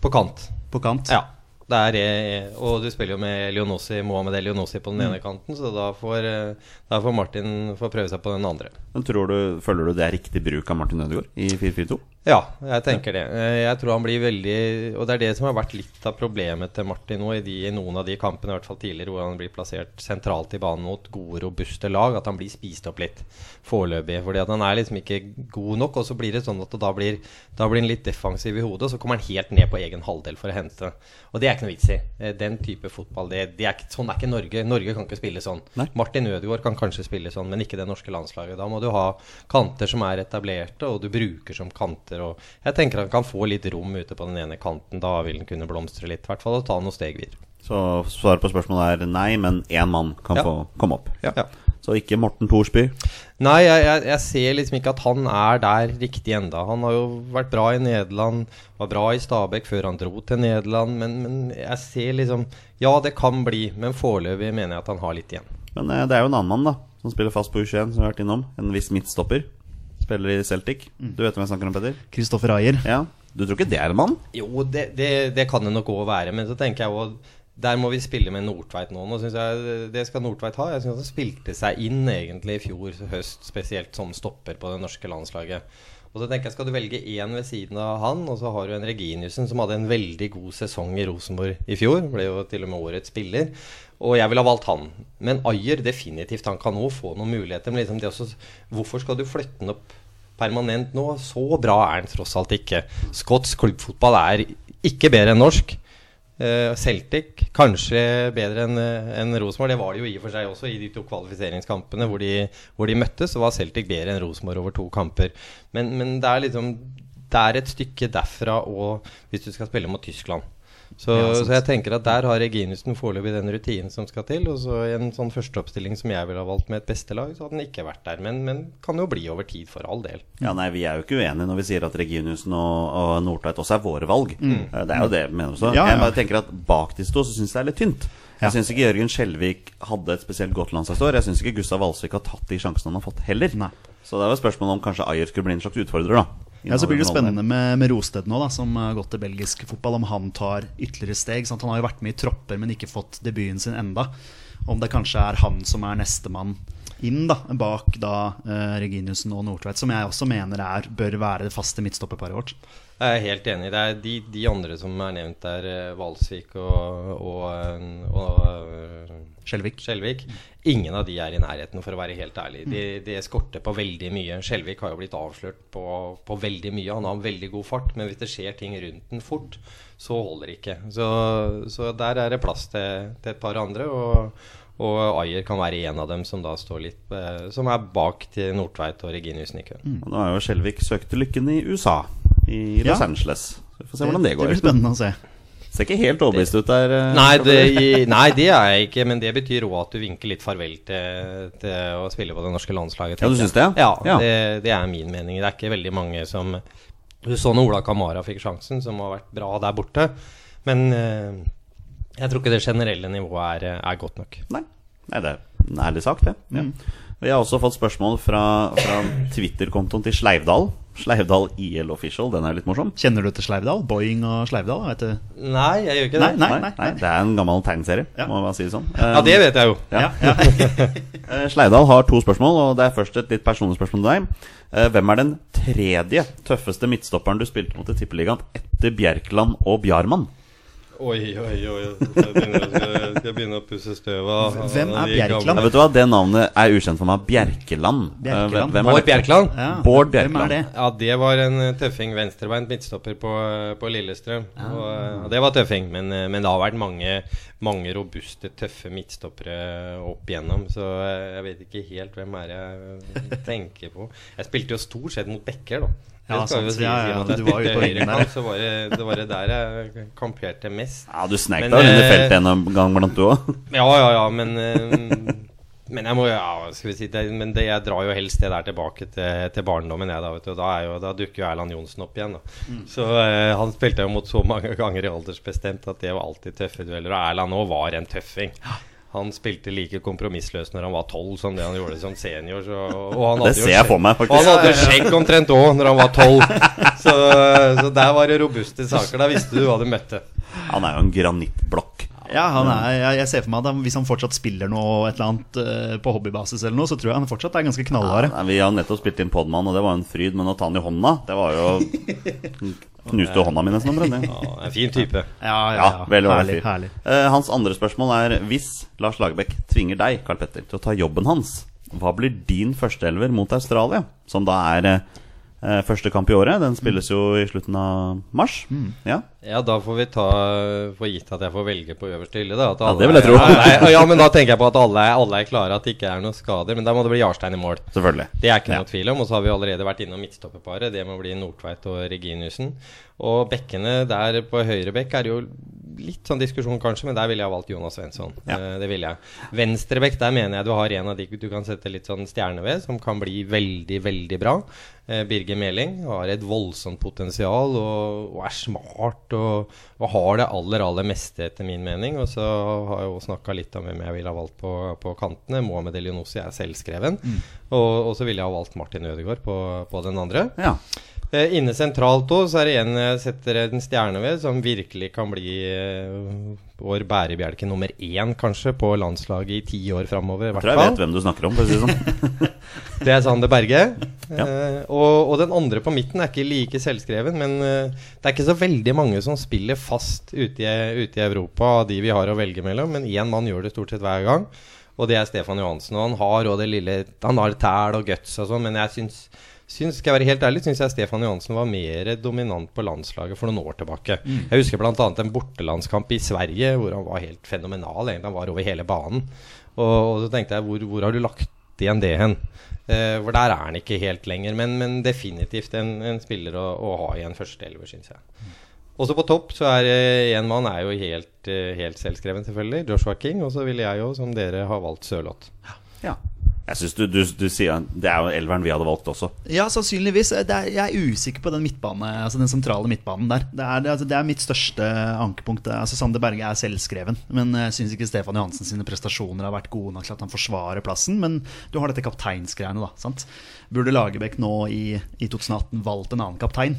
På kant. På kant? Ja. Det er, eh, og du spiller jo med Leonossi, Mohammed Elionossi på den ene kanten, så da får, eh, da får Martin få prøve seg på den andre. Men tror du, Føler du det er riktig bruk av Martin Ødegaard i 4-4-2? Ja, jeg tenker det. Eh, Jeg tror han blir veldig Og det er det som har vært litt av problemet til Martin nå i, de, i noen av de kampene, i hvert fall tidligere, hvor han blir plassert sentralt i banen mot gode, robuste lag. At han blir spist opp litt foreløpig. Fordi at han er liksom ikke god nok. Og så blir det sånn at da blir, da blir han litt defensiv i hodet, og så kommer han helt ned på egen halvdel for å hente. Og det er ikke noe vits i. Eh, Den type fotball, det, det er ikke, sånn er ikke Norge. Norge kan ikke spille sånn. Nei. Martin Ødegaard kan kanskje spille sånn, men ikke det norske landslaget. Da må du ha kanter som er etablerte, og du bruker som kanter. Og jeg tenker han kan få litt rom ute på den ene kanten. Da vil han kunne blomstre litt, i hvert fall, og ta noen steg videre. Så svaret på spørsmålet er nei, men én mann kan Ja. få komme opp. Ja. Så ikke Morten Thorsby. Nei, jeg, jeg, jeg ser liksom ikke at han er der riktig enda. Han har jo vært bra i Nederland, var bra i Stabæk før han dro til Nederland. Men, men jeg ser liksom Ja, det kan bli, men foreløpig mener jeg at han har litt igjen. Men eh, det er jo en annen mann da som spiller fast på U21, som vi har vært innom. En viss midtstopper. Spiller i Celtic. Du vet hvem jeg snakker om, Petter? Kristoffer Ayer. Ja. Du tror ikke det er en mann? Jo, det, det, det kan det nok òg være, men så tenker jeg òg der må vi spille med Nordtveit nå. Nå synes jeg Det skal Nordtveit ha. Jeg syns han spilte seg inn egentlig i fjor høst, spesielt som stopper på det norske landslaget. Og så tenker jeg, Skal du velge én ved siden av han, og så har du en Reginiussen som hadde en veldig god sesong i Rosenborg i fjor. Ble jo til og med årets spiller. Og jeg ville ha valgt han. Men Ayer, definitivt. Han kan òg få noen muligheter. Men liksom det også, hvorfor skal du flytte han opp permanent nå? Så bra er han tross alt ikke. Skotsk klubbfotball er ikke bedre enn norsk. Eh, Celtic kanskje bedre enn en Rosenborg. Det var det jo i og for seg også i de to kvalifiseringskampene hvor de, hvor de møttes. Så var Celtic bedre enn Rosenborg over to kamper. Men, men det er liksom Det er et stykke derfra og hvis du skal spille mot Tyskland. Så, Ja, så jeg tenker at der har Reginiussen foreløpig den rutinen som skal til. Og så i en sånn førsteoppstilling som jeg ville ha valgt med et bestelag, så hadde den ikke vært der. Men, men kan jo bli over tid, for all del. Ja, nei, Vi er jo ikke uenige når vi sier at Reginiussen og, og Nordtveit også er våre valg. Mm. Det er jo det vi mener også. Ja, Jeg bare tenker at Bak de to så syns jeg det er litt tynt. Ja. Jeg syns ikke Jørgen Skjelvik hadde et spesielt godt landslagsår. Jeg syns ikke Gustav Valsvik har tatt de sjansene han har fått, heller. Nei. Så det er jo spørsmålet om kanskje Ayer skulle bli en slags utfordrer, da. Ja, Så blir det spennende med, med Rosted nå, da, som har gått til belgisk fotball. Om han tar ytterligere steg. Sant? Han har jo vært med i tropper, men ikke fått debuten sin enda. Om det kanskje er han som er nestemann inn, da, bak da eh, Reginiussen og Nordtveit. Som jeg også mener er, bør være det faste midtstopperparet vårt. Jeg er helt enig. Det er de, de andre som er nevnt der, eh, Valsvik og, og, eh, og Skjelvik. Skjelvik. Ingen av de er i nærheten, for å være helt ærlig. De, de skorter på veldig mye. Skjelvik har jo blitt avslørt på, på veldig mye. Han har en veldig god fart, men hvis det skjer ting rundt den fort, så holder det ikke. Så, så der er det plass til, til et par andre. Og, og Ayer kan være en av dem som da står litt eh, Som er bak til Nordtveit og Reginiussen i køen. Og Nå har jo Skjelvik søkt lykken i USA, i Ja. Los Angeles. Så Vi får se hvordan det Det går. blir spennende å se. Ser ikke helt overbevist ut der. eh, Nei det, nei, det er jeg ikke, men det betyr òg at du vinker litt farvel til, til å spille på det norske landslaget. Ja, du synes syns det, ja? Ja, Ja. Det, det er min mening. Det er ikke veldig mange som Du så når Ola Kamara fikk sjansen, som har vært bra der borte. Men eh, jeg tror ikke det generelle nivået er, er godt nok. Nei. Nei, det er en ærlig sak, det. Ja. Mm. Vi har også fått spørsmål fra, fra Twitter-kontoen til Sleivdal. Sleivdal IL Official. Den er litt morsom. Kjenner du til Sleivdal? Boeing og Sleivdal? Vet du? Nei, jeg gjør ikke det. Nei, nei. nei, Det er en gammel tegneserie, Ja. må man si det sånn. Ja, det vet jeg jo. Ja. Eh, Sleivdal har to spørsmål, og det er først et litt personlig spørsmål til deg. Eh, Hvem er den tredje tøffeste midtstopperen du spilte mot i Tippeligaen etter Bjerkeland og Bjarmann? Oi, oi, oi. Jeg begynne, skal begynne å pusse støv av Hvem er Bjerkeland? Ja, vet du hva, Det navnet er ukjent for meg. Bjerkeland. Eh, Bjerkeland. hvem- hvem Bård Bjerkeland? Ja. Bård Hvem Bjerkeland. er det? Ja, det var en eh, tøffing. Venstrebeint midtstopper på, eh, på Lillestrøm. Og, eh, og det var tøffing. Men, men det har vært mange, mange robuste, tøffe midtstoppere opp igjennom. Så jeg vet ikke helt hvem er jeg tenker på. Jeg spilte jo stort sett mot Bekker, da. Ja, Det skal jo si, ja, Ja, ja, du var ute på høyre der. så var det, det var det der jeg kamperte mest. Ja, Du snek deg under eh, feltet en gang blant du òg. Ja, ja, ja, men eh, Men jeg må ja, skal vi si det, Men det, jeg drar jo helst det der tilbake til, til barndommen, jeg, da. Vet du, og da, er jo, da dukker jo Erland Johnsen opp igjen. Da. Så eh, han spilte jo mot så mange ganger i aldersbestemt at det var alltid tøffe dueller. Og Erland òg var en tøffing. Han spilte like kompromissløst når han var tolv som det han gjorde som senior. Så, og han Det ser jeg på for meg, Og han hadde skjegg omtrent òg når han var tolv. Så, så der var det robuste saker. Da visste du hva du møtte. Han er jo en granittblokk. Ja, han er, jeg, jeg ser for meg at Hvis han fortsatt spiller noe et eller annet eh, på hobbybasis, eller noe, så tror jeg han fortsatt er ganske knallhard. Ja, Vi har nettopp spilt inn Podman, og det var en fryd, men å ta han i hånda, det var jo Knuste hånda mi nesten. om brenning. Ja, en fin type. Ja, Ja, veldig herlig, herlig. Eh, hans andre spørsmål er Hvis Lars Lagerbäck tvinger deg, Karl Petter, til å ta jobben hans, hva blir din førsteelver mot Australia? Som da er eh, første kamp i året. Den spilles jo i slutten av mars. Mm. Ja. Ja, da får vi ta for gitt at jeg får velge på øverste hylle. Da, at Ja, det vil jeg er- tro. alle er- ja, men da tenker jeg på at alle, alle er klare, at det ikke er noen skader. Men da må det bli Jarstein i mål. Selvfølgelig. Det er ikke Ja. noe tvil om. Og så har vi allerede vært innom midtstopperparet. Det må bli Nordtveit og Reginiussen. Og bekkene der på høyre bekk er jo litt sånn diskusjon, kanskje, men der ville jeg ha valgt Jonas Svensson. Ja. Eh, det ville jeg. Venstre bekk, der mener jeg du har en av de du kan sette litt sånn stjerne ved, som kan bli veldig, veldig bra. Eh, Birger Meling har et voldsomt potensial og, og er smart og, og har det aller, aller meste, etter min mening. Og så har jeg jo snakka litt om hvem jeg ville ha valgt på, på kantene. Mohamed Elionossi er selvskreven. Og, og så ville jeg ha valgt Martin Ødegaard på, på den andre. ja. Eh, inne sentralt òg, så er det en jeg setter en stjerne ved, som virkelig kan bli eh, vår bærebjelke nummer én, kanskje, på landslaget i ti år framover. Jeg tror jeg vet hvem du snakker om, for å si det sånn. Det er Sander Berge. Ja. Eh, og, og den andre på midten er ikke like selvskreven, men eh, det er ikke så veldig mange som spiller fast ute i, ute i Europa av de vi har å velge mellom, men én mann gjør det stort sett hver gang. Og det er Stefan Johansen. Og han har òg det lille Han har tæl og guts og sånn, men jeg syns, syns Skal jeg være helt ærlig, syns jeg Stefan Johansen var mer dominant på landslaget for noen år tilbake. Jeg husker bl.a. en bortelandskamp i Sverige hvor han var helt fenomenal. Egentlig. Han var over hele banen. Og, og så tenkte jeg, hvor, hvor har du lagt igjen det hen? Eh, for der er han ikke helt lenger, men, men definitivt en, en spiller å, å ha i en førsteelver, syns jeg. Også på topp så er én mann er jo helt, eh, helt selvskreven, selvfølgelig. Joshua King. Og så ville jeg jo, som dere, ha valgt Sørloth. Ja. Jeg synes du, du, du sier Det er jo elveren vi hadde valgt også. Ja, sannsynligvis. Er, jeg er usikker på den midtbane, altså den sentrale midtbanen der. Det er, altså, det er mitt største ankepunkt. Altså, Sander Berge er selvskreven, men jeg syns ikke Stefan Johansen sine prestasjoner har vært gode nok til at han forsvarer plassen. Men du har dette kapteinsgreiene, da. sant? Burde Lagerbäck nå i, i 2018 valgt en annen kaptein?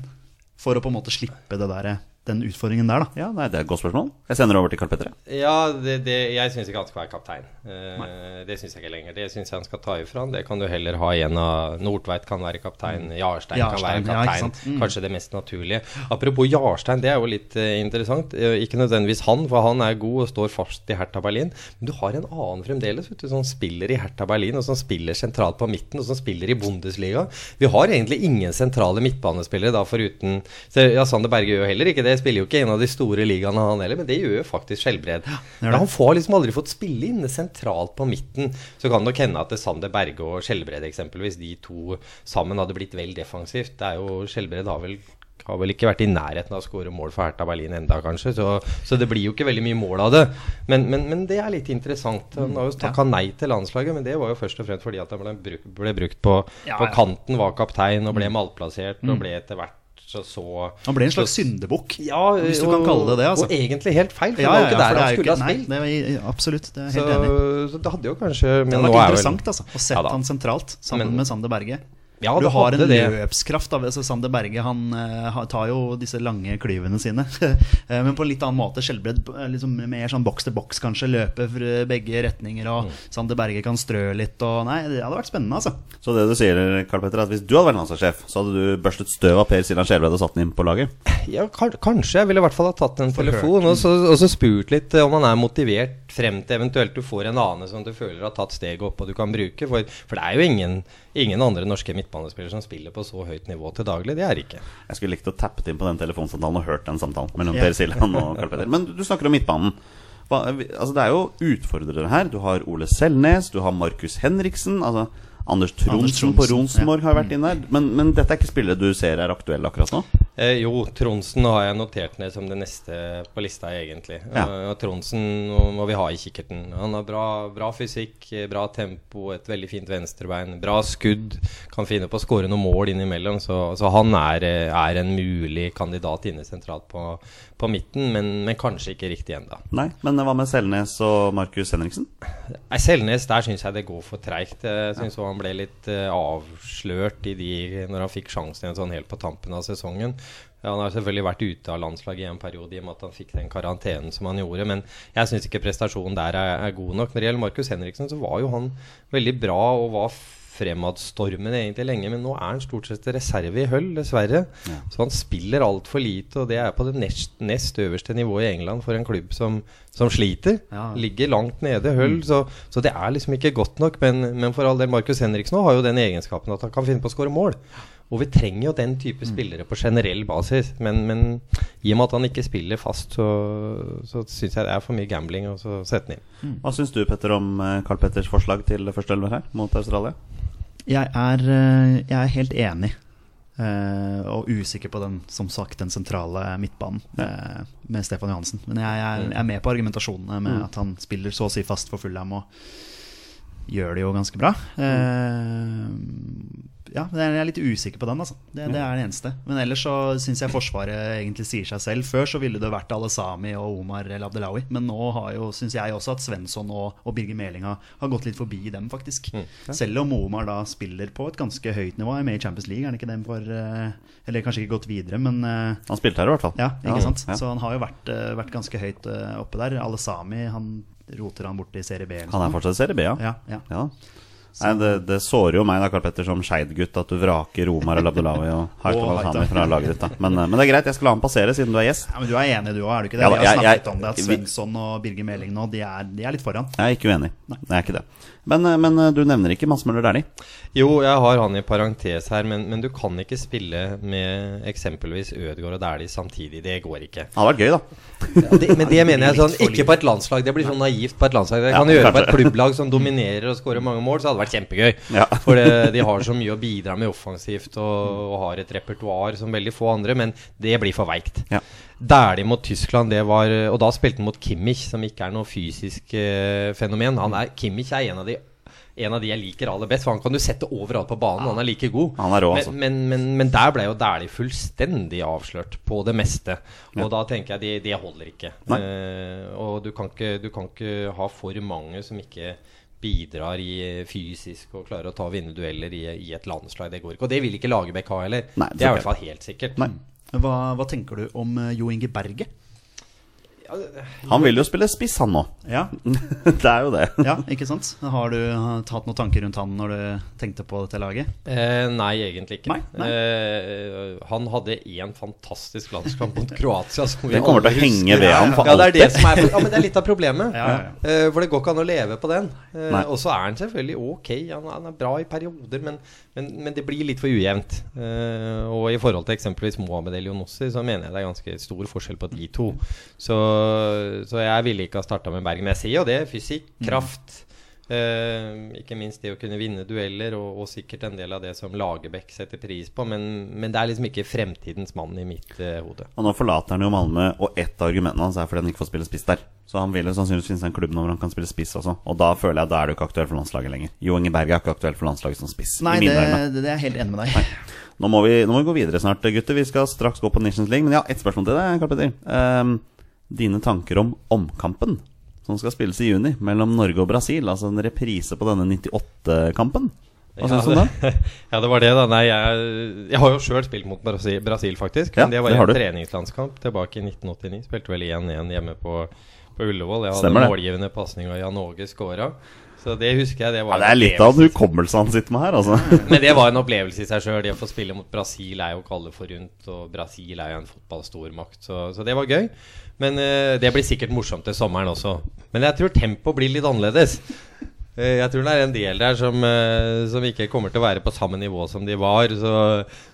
For å på en måte slippe det der, den utfordringen der, da. Ja, nei, Det er et godt spørsmål. Jeg sender over til Karl Petter. Ja, det, det, jeg syns ikke han skal være kaptein. Eh, det syns jeg ikke lenger. Det syns jeg han skal ta ifra. Det kan du heller ha en av Nordtveit kan være kaptein. Jarstein, kan være kaptein. ja. Mm. Kanskje det mest naturlige. Apropos Jarstein, det er jo litt eh, interessant. Eh, ikke nødvendigvis han, for han er god og står fast i Hertha Berlin. Men du har en annen fremdeles, vet du, som spiller i Hertha Berlin, og som spiller sentralt på midten, og som spiller i Bundesliga. Vi har egentlig ingen sentrale midtbanespillere da, foruten Ja, Sander Berge gjør heller ikke det. Spiller jo ikke en av de store ligaene, han heller, men det gjør jo faktisk Skjelbred. Ja, han får liksom aldri fått spille inne sentralt på midten. Så kan det nok hende at det Sander Berge og Skjelbred eksempelvis, de to sammen hadde blitt vel defensivt. Det er jo Skjelbred har vel har vel ikke vært i nærheten av å skåre mål for Hertha Berlin enda, kanskje. Så, så det blir jo ikke veldig mye mål av det. Men, men, men det er litt interessant. Han har jo takka nei til landslaget, men det var jo først og fremst fordi at han ble, bruk, ble brukt på, Ja, på kanten, var kaptein og ble malplassert og ble etter hvert så, så Han ble en slags syndebukk, ja, hvis du kan kalle det det. altså. Og egentlig helt feil, for Ja, det var jo ikke der er han skulle ha spilt. Absolutt, det er helt Så, enig. så det hadde jo kanskje Men Det hadde vært er interessant altså, å sette Ja han sentralt sammen Men- med Sander Berge. Ja, du har en det. løpskraft. Altså, Sander Berge han han tar jo disse lange klyvene sine. Eh, Men på en litt annen måte. Skjelbred eh, liksom mer sånn boks til boks, kanskje. Løpe fra begge retninger. Og Mm. Sander Berge kan strø litt. Og, nei, det hadde vært spennende, altså. Så det du sier, Karl Petter, er at hvis du hadde vært landslagssjef, så hadde du børstet støv av Per Siljan Skjelbred og satt den inn på laget? Ja, kanskje. Jeg ville i hvert fall ha tatt en telefon og så, og så spurt litt eh, om han er motivert frem til eventuelt du får en annen som du føler har tatt steget opp og du kan bruke. For, for det er jo ingen, ingen andre norske midtbanespillere som spiller på så høyt nivå til daglig. Det er ikke. Jeg skulle likt å tappet inn på den telefonsamtalen og hørt den samtalen mellom Ja. Per Siljan og Karl Petter. Men du snakker om midtbanen. Hva, altså det er jo utfordrere her. Du har Ole Selnes, du har Markus Henriksen. Altså Anders Tronsen på Ronsenborg Rosenborg har vært inn der. Men, men dette er ikke spillet du ser er aktuell akkurat nå? Eh, jo, Tronsen har jeg notert ned som det neste på lista, egentlig. Ja. Uh, og Tronsen må, må vi ha i kikkerten. Han har bra, bra fysikk, eh, bra tempo, et veldig fint venstrebein, bra skudd. Kan finne på å skåre noen mål innimellom. Så, så han er, eh, er en mulig kandidat inne sentralt på, på midten, men, men kanskje ikke riktig ennå. Nei, men hva med Selnes og Markus Henriksen? Nei, Selnes, der syns jeg det går for treigt. Jeg syns ja. han ble litt eh, avslørt i de når han fikk sjansen igjen sånn helt på tampen av sesongen. Ja, Han har selvfølgelig vært ute av landslaget i en periode i og med at han fikk den karantenen som han gjorde. Men jeg syns ikke prestasjonen der er, er, god nok. Når det gjelder Markus Henriksen, så var jo han veldig bra og var fremadstormende egentlig lenge. Men nå er han stort sett reserve i høll, dessverre. Ja. Så han spiller altfor lite, og det er på det nest, nest øverste nivået i England for en klubb som, som sliter. Ja. Ligger langt nede, høll. Mm. Så, så, det er liksom ikke godt nok. Men, men for all del, Markus Henriksen har jo den egenskapen at han kan finne på å skåre mål. Og vi trenger jo den type mm. spillere på generell basis. Men, men, i og med at han ikke spiller fast, så, så syns jeg det er for mye gambling å sette den inn. Mm. Hva syns du Petter om Carl eh, Petters forslag til første elver her mot Australia? Jeg er, eh, jeg er helt enig. Uh, og usikker på den som sagt den sentrale midtbanen uh, med Stefan Johansen. Men jeg, jeg, jeg, er med på argumentasjonene med mm. at han spiller så å si fast for Fulham og gjør det jo ganske bra. Uh, ja, jeg er litt usikker på den. Altså. Det, det, er det eneste. Men ellers så syns jeg Forsvaret egentlig sier seg selv. Før så ville det vært Alesami og Omar El Abdelawi. Men nå har jo, syns jeg også at Svensson og, og Birger Melinga har, gått litt forbi dem, faktisk. Mm, ja. Selv om Omar da spiller på et ganske høyt nivå. Er med i Champions League, er han ikke den for eh, Eller kanskje ikke gått videre, men eh, Han spilte her i hvert fall. Ja, ikke sant? Ja. Så han har jo vært, eh, vært ganske høyt oppe der. Alesami, han roter han bort i Serie B. Han er fortsatt i Serie B, ja. ja, ja. Nei, det, det sårer jo meg da, Karl Petter, som Skeid-gutt, at du vraker Omar Labdolawi og Haitham Al-Hami fra laget ditt. da men, eh, men, det er greit, jeg skal la ham passere, siden du er gjest. Ja, Men du er enig, du òg, er du ikke det? Ja, vi har snakket jeg, om det, at Svensson og Birger Meling nå, de er, de er, litt foran. Jeg er ikke uenig. Nei. Jeg er ikke det. Men, eh, men eh, du nevner ikke Mads Møller Dæhlie? Jo, jeg har han i parentes her, men, men, du kan ikke spille med eksempelvis Ødegaard og Dæhlie samtidig. Det går ikke. Det hadde vært gøy, da. Ja, det, men det mener jeg sånn Ikke på et landslag. Det blir sånn naivt på et landslag. Det kan du gjøre på et klubblag som dominerer og skårer mange mål, så hadde det vært kjempegøy. Ja. For det, de har så mye å bidra med offensivt og, og har et repertoar som veldig få andre, men det blir for veikt. Ja. Dæhlie mot Tyskland, det var Og da spilte han mot Kimmich, som ikke er noe fysisk eh, fenomen. Er, Kimmich er en av de en av de jeg liker aller best. For han kan du sette overalt på banen. Ja. Han er like god. Han er rå, altså. men, men, men, men, der ble jo Dæhlie fullstendig avslørt på det meste. Og ja. da tenker jeg det, det holder ikke. Eh, og du kan ikke, du kan ikke ha for mange som ikke bidrar i fysisk og klarer å ta vinnerdueller i, i et landslag. Det går ikke. Og det vil ikke Lagerbäck ha heller. Nei, det, det er i hvert fall helt sikkert. Hva, hva, tenker du om eh, Jo Inge Berge? Han vil jo spille spiss, han nå. Ja. det er jo det. ja, ikke sant? Har du tatt noen tanker rundt han når du tenkte på dette laget? Eh, nei, egentlig ikke. Nei, nei. Eh, han hadde én fantastisk landskamp mot Kroatia. Som den kommer til å henge ved ham for ja. Det er, det, som er, ja, men det er litt av problemet. ja, eh, for det går ikke an å leve på den. Eh, og så er han selvfølgelig ok. Han, han er bra i perioder, men, men, men, det blir litt for ujevnt. Eh, og i forhold til eksempelvis Mohammed Elionossi, så mener jeg det er ganske stor forskjell på de to. Så så jeg ville ikke ha starta med Bergen. Men jeg sier jo det. Fysikk, mm. kraft. Uh, ikke minst det å kunne vinne dueller, og, og, sikkert en del av det som Lagerbäck setter pris på. Men, men, det er liksom ikke fremtidens mann i mitt uh, hode. Og Nå forlater han jo Malmö, og ett av argumentene hans er fordi han ikke får spille spiss der. Så han vil jo sannsynligvis finne seg en klubb hvor han kan spille spiss også. Og da føler jeg at da er du ikke aktuell for landslaget lenger. Jo Inge Berge er ikke aktuell for landslaget som spiss. Nei, det, det, er jeg helt enig med deg. Nå må, vi, nå må, vi, gå videre snart, gutter. Vi skal straks gå på Nations League. Men ja, ett spørsmål til deg, Karl Petter. Um, dine tanker om omkampen som skal spilles i juni mellom Norge og Brasil. Altså en reprise på denne 98-kampen. Hva syns du om det? Ja, det var det, da. Nei, jeg, jeg har jo sjøl spilt mot Brasil, Brasil faktisk. Men ja, det var en treningslandskamp tilbake i 1989. Spilte vel 1-1 hjemme på, på Ullevål. Jeg hadde målgivende pasning, og Jan Åge skåra. Så det husker jeg. Det, var ja, det er litt av en hukommelse han sitter med her, altså. Men det var en opplevelse i seg sjøl. Det å få spille mot Brasil er jo ikke alle forunt. Og Brasil er jo en fotballstormakt, så, så det var gøy. Men uh, det blir sikkert morsomt til sommeren også. Men jeg tror tempoet blir litt annerledes. Eh, jeg tror det er en del der som, eh, som, ikke kommer til å være på samme nivå som de var. Så,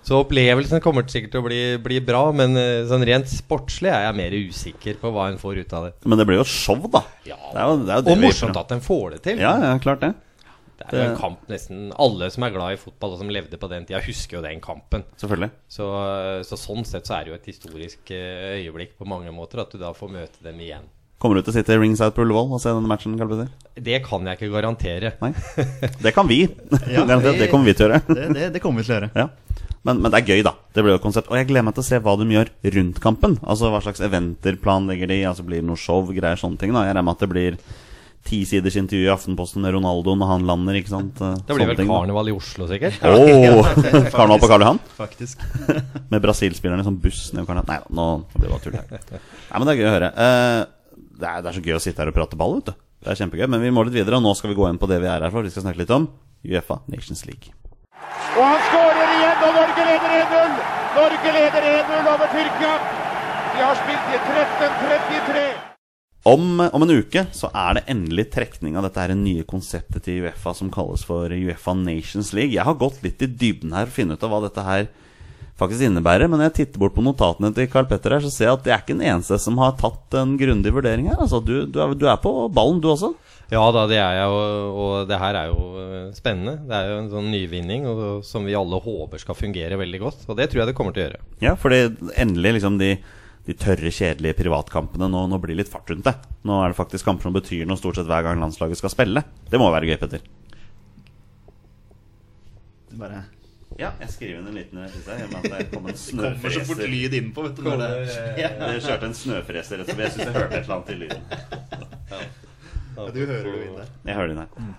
så opplevelsen kommer sikkert til å bli, bli, bra, men eh, sånn rent sportslig er jeg mer usikker på hva en får ut av det. Men det blir jo show, da. Ja, det er jo, det er jo det Og morsomt at en får det til. Ja, ja, klart det. Det er jo en kamp nesten Alle som er glad i fotball og som levde på den tida, husker jo den kampen. Selvfølgelig så, så sånn sett så er det jo et historisk øyeblikk på mange måter at du da får møte dem igjen. Kommer du til å sitte ringside på Ullevål og se denne matchen? Kalpeter? Det kan jeg ikke garantere. Nei, Det kan vi. Ja, det, det, kommer vi til å gjøre. Det, det, det kommer vi til å gjøre. Ja. Men, men, det er gøy, da. Det blir jo konsept. Og jeg gleder meg til å se hva de gjør rundt kampen. Altså Hva slags eventer planlegger de? Altså Blir det noe show, greier, sånne ting? da Jeg regner med at det blir tisiders intervju i Aftenposten med Ronaldo når han lander, ikke sant? Det blir sånne vel da. karneval i Oslo, sikkert? Åh, Karneval på Karl Johan? Faktisk. Med brasilspillerne som buss ned Johan? Nei da, nå blir det bare tull. her. Nei, men det er gøy å høre. Eh, det, er, det er så gøy å sitte her og prate ball, vet du. Det er kjempegøy. Men vi må litt videre, og nå skal vi gå inn på det vi er her for. Vi skal snakke litt om Uefa Nations League. Og han skårer igjen, og Norge leder 1-0! Norge leder 1-0 over Tyrkia. De har spilt i 13-33. Om, om en uke så er det endelig trekning av dette her nye konseptet til Uefa som kalles for Uefa Nations League. Jeg har gått litt i dybden her for å finne ut av hva dette her faktisk innebærer. Men når jeg titter bort på notatene til Carl Petter her, så ser jeg at det er ikke den eneste som har tatt en grundig vurdering her. Altså, du, du, er, du er på ballen, du også. Ja da, det er jeg, og, og det her er jo eh, spennende. Det er jo en sånn nyvinning og, som vi alle håper skal fungere veldig godt. Og det tror jeg det kommer til å gjøre. Ja, for endelig liksom de, de tørre, kjedelige privatkampene nå, nå blir litt fart rundt det. Nå er det faktisk kamper som betyr noe stort sett hver gang landslaget skal spille. Det må være gøy, Petter. Bare Ja, jeg skriver inn en liten med at Det kom en snøfreser. lyd innpå, vet du. Når det, Jeg kjørte en snøfreser rett og slett. Jeg syns jeg hørte et eller annet i lyden. du hører det inn der. Jeg hører inn her.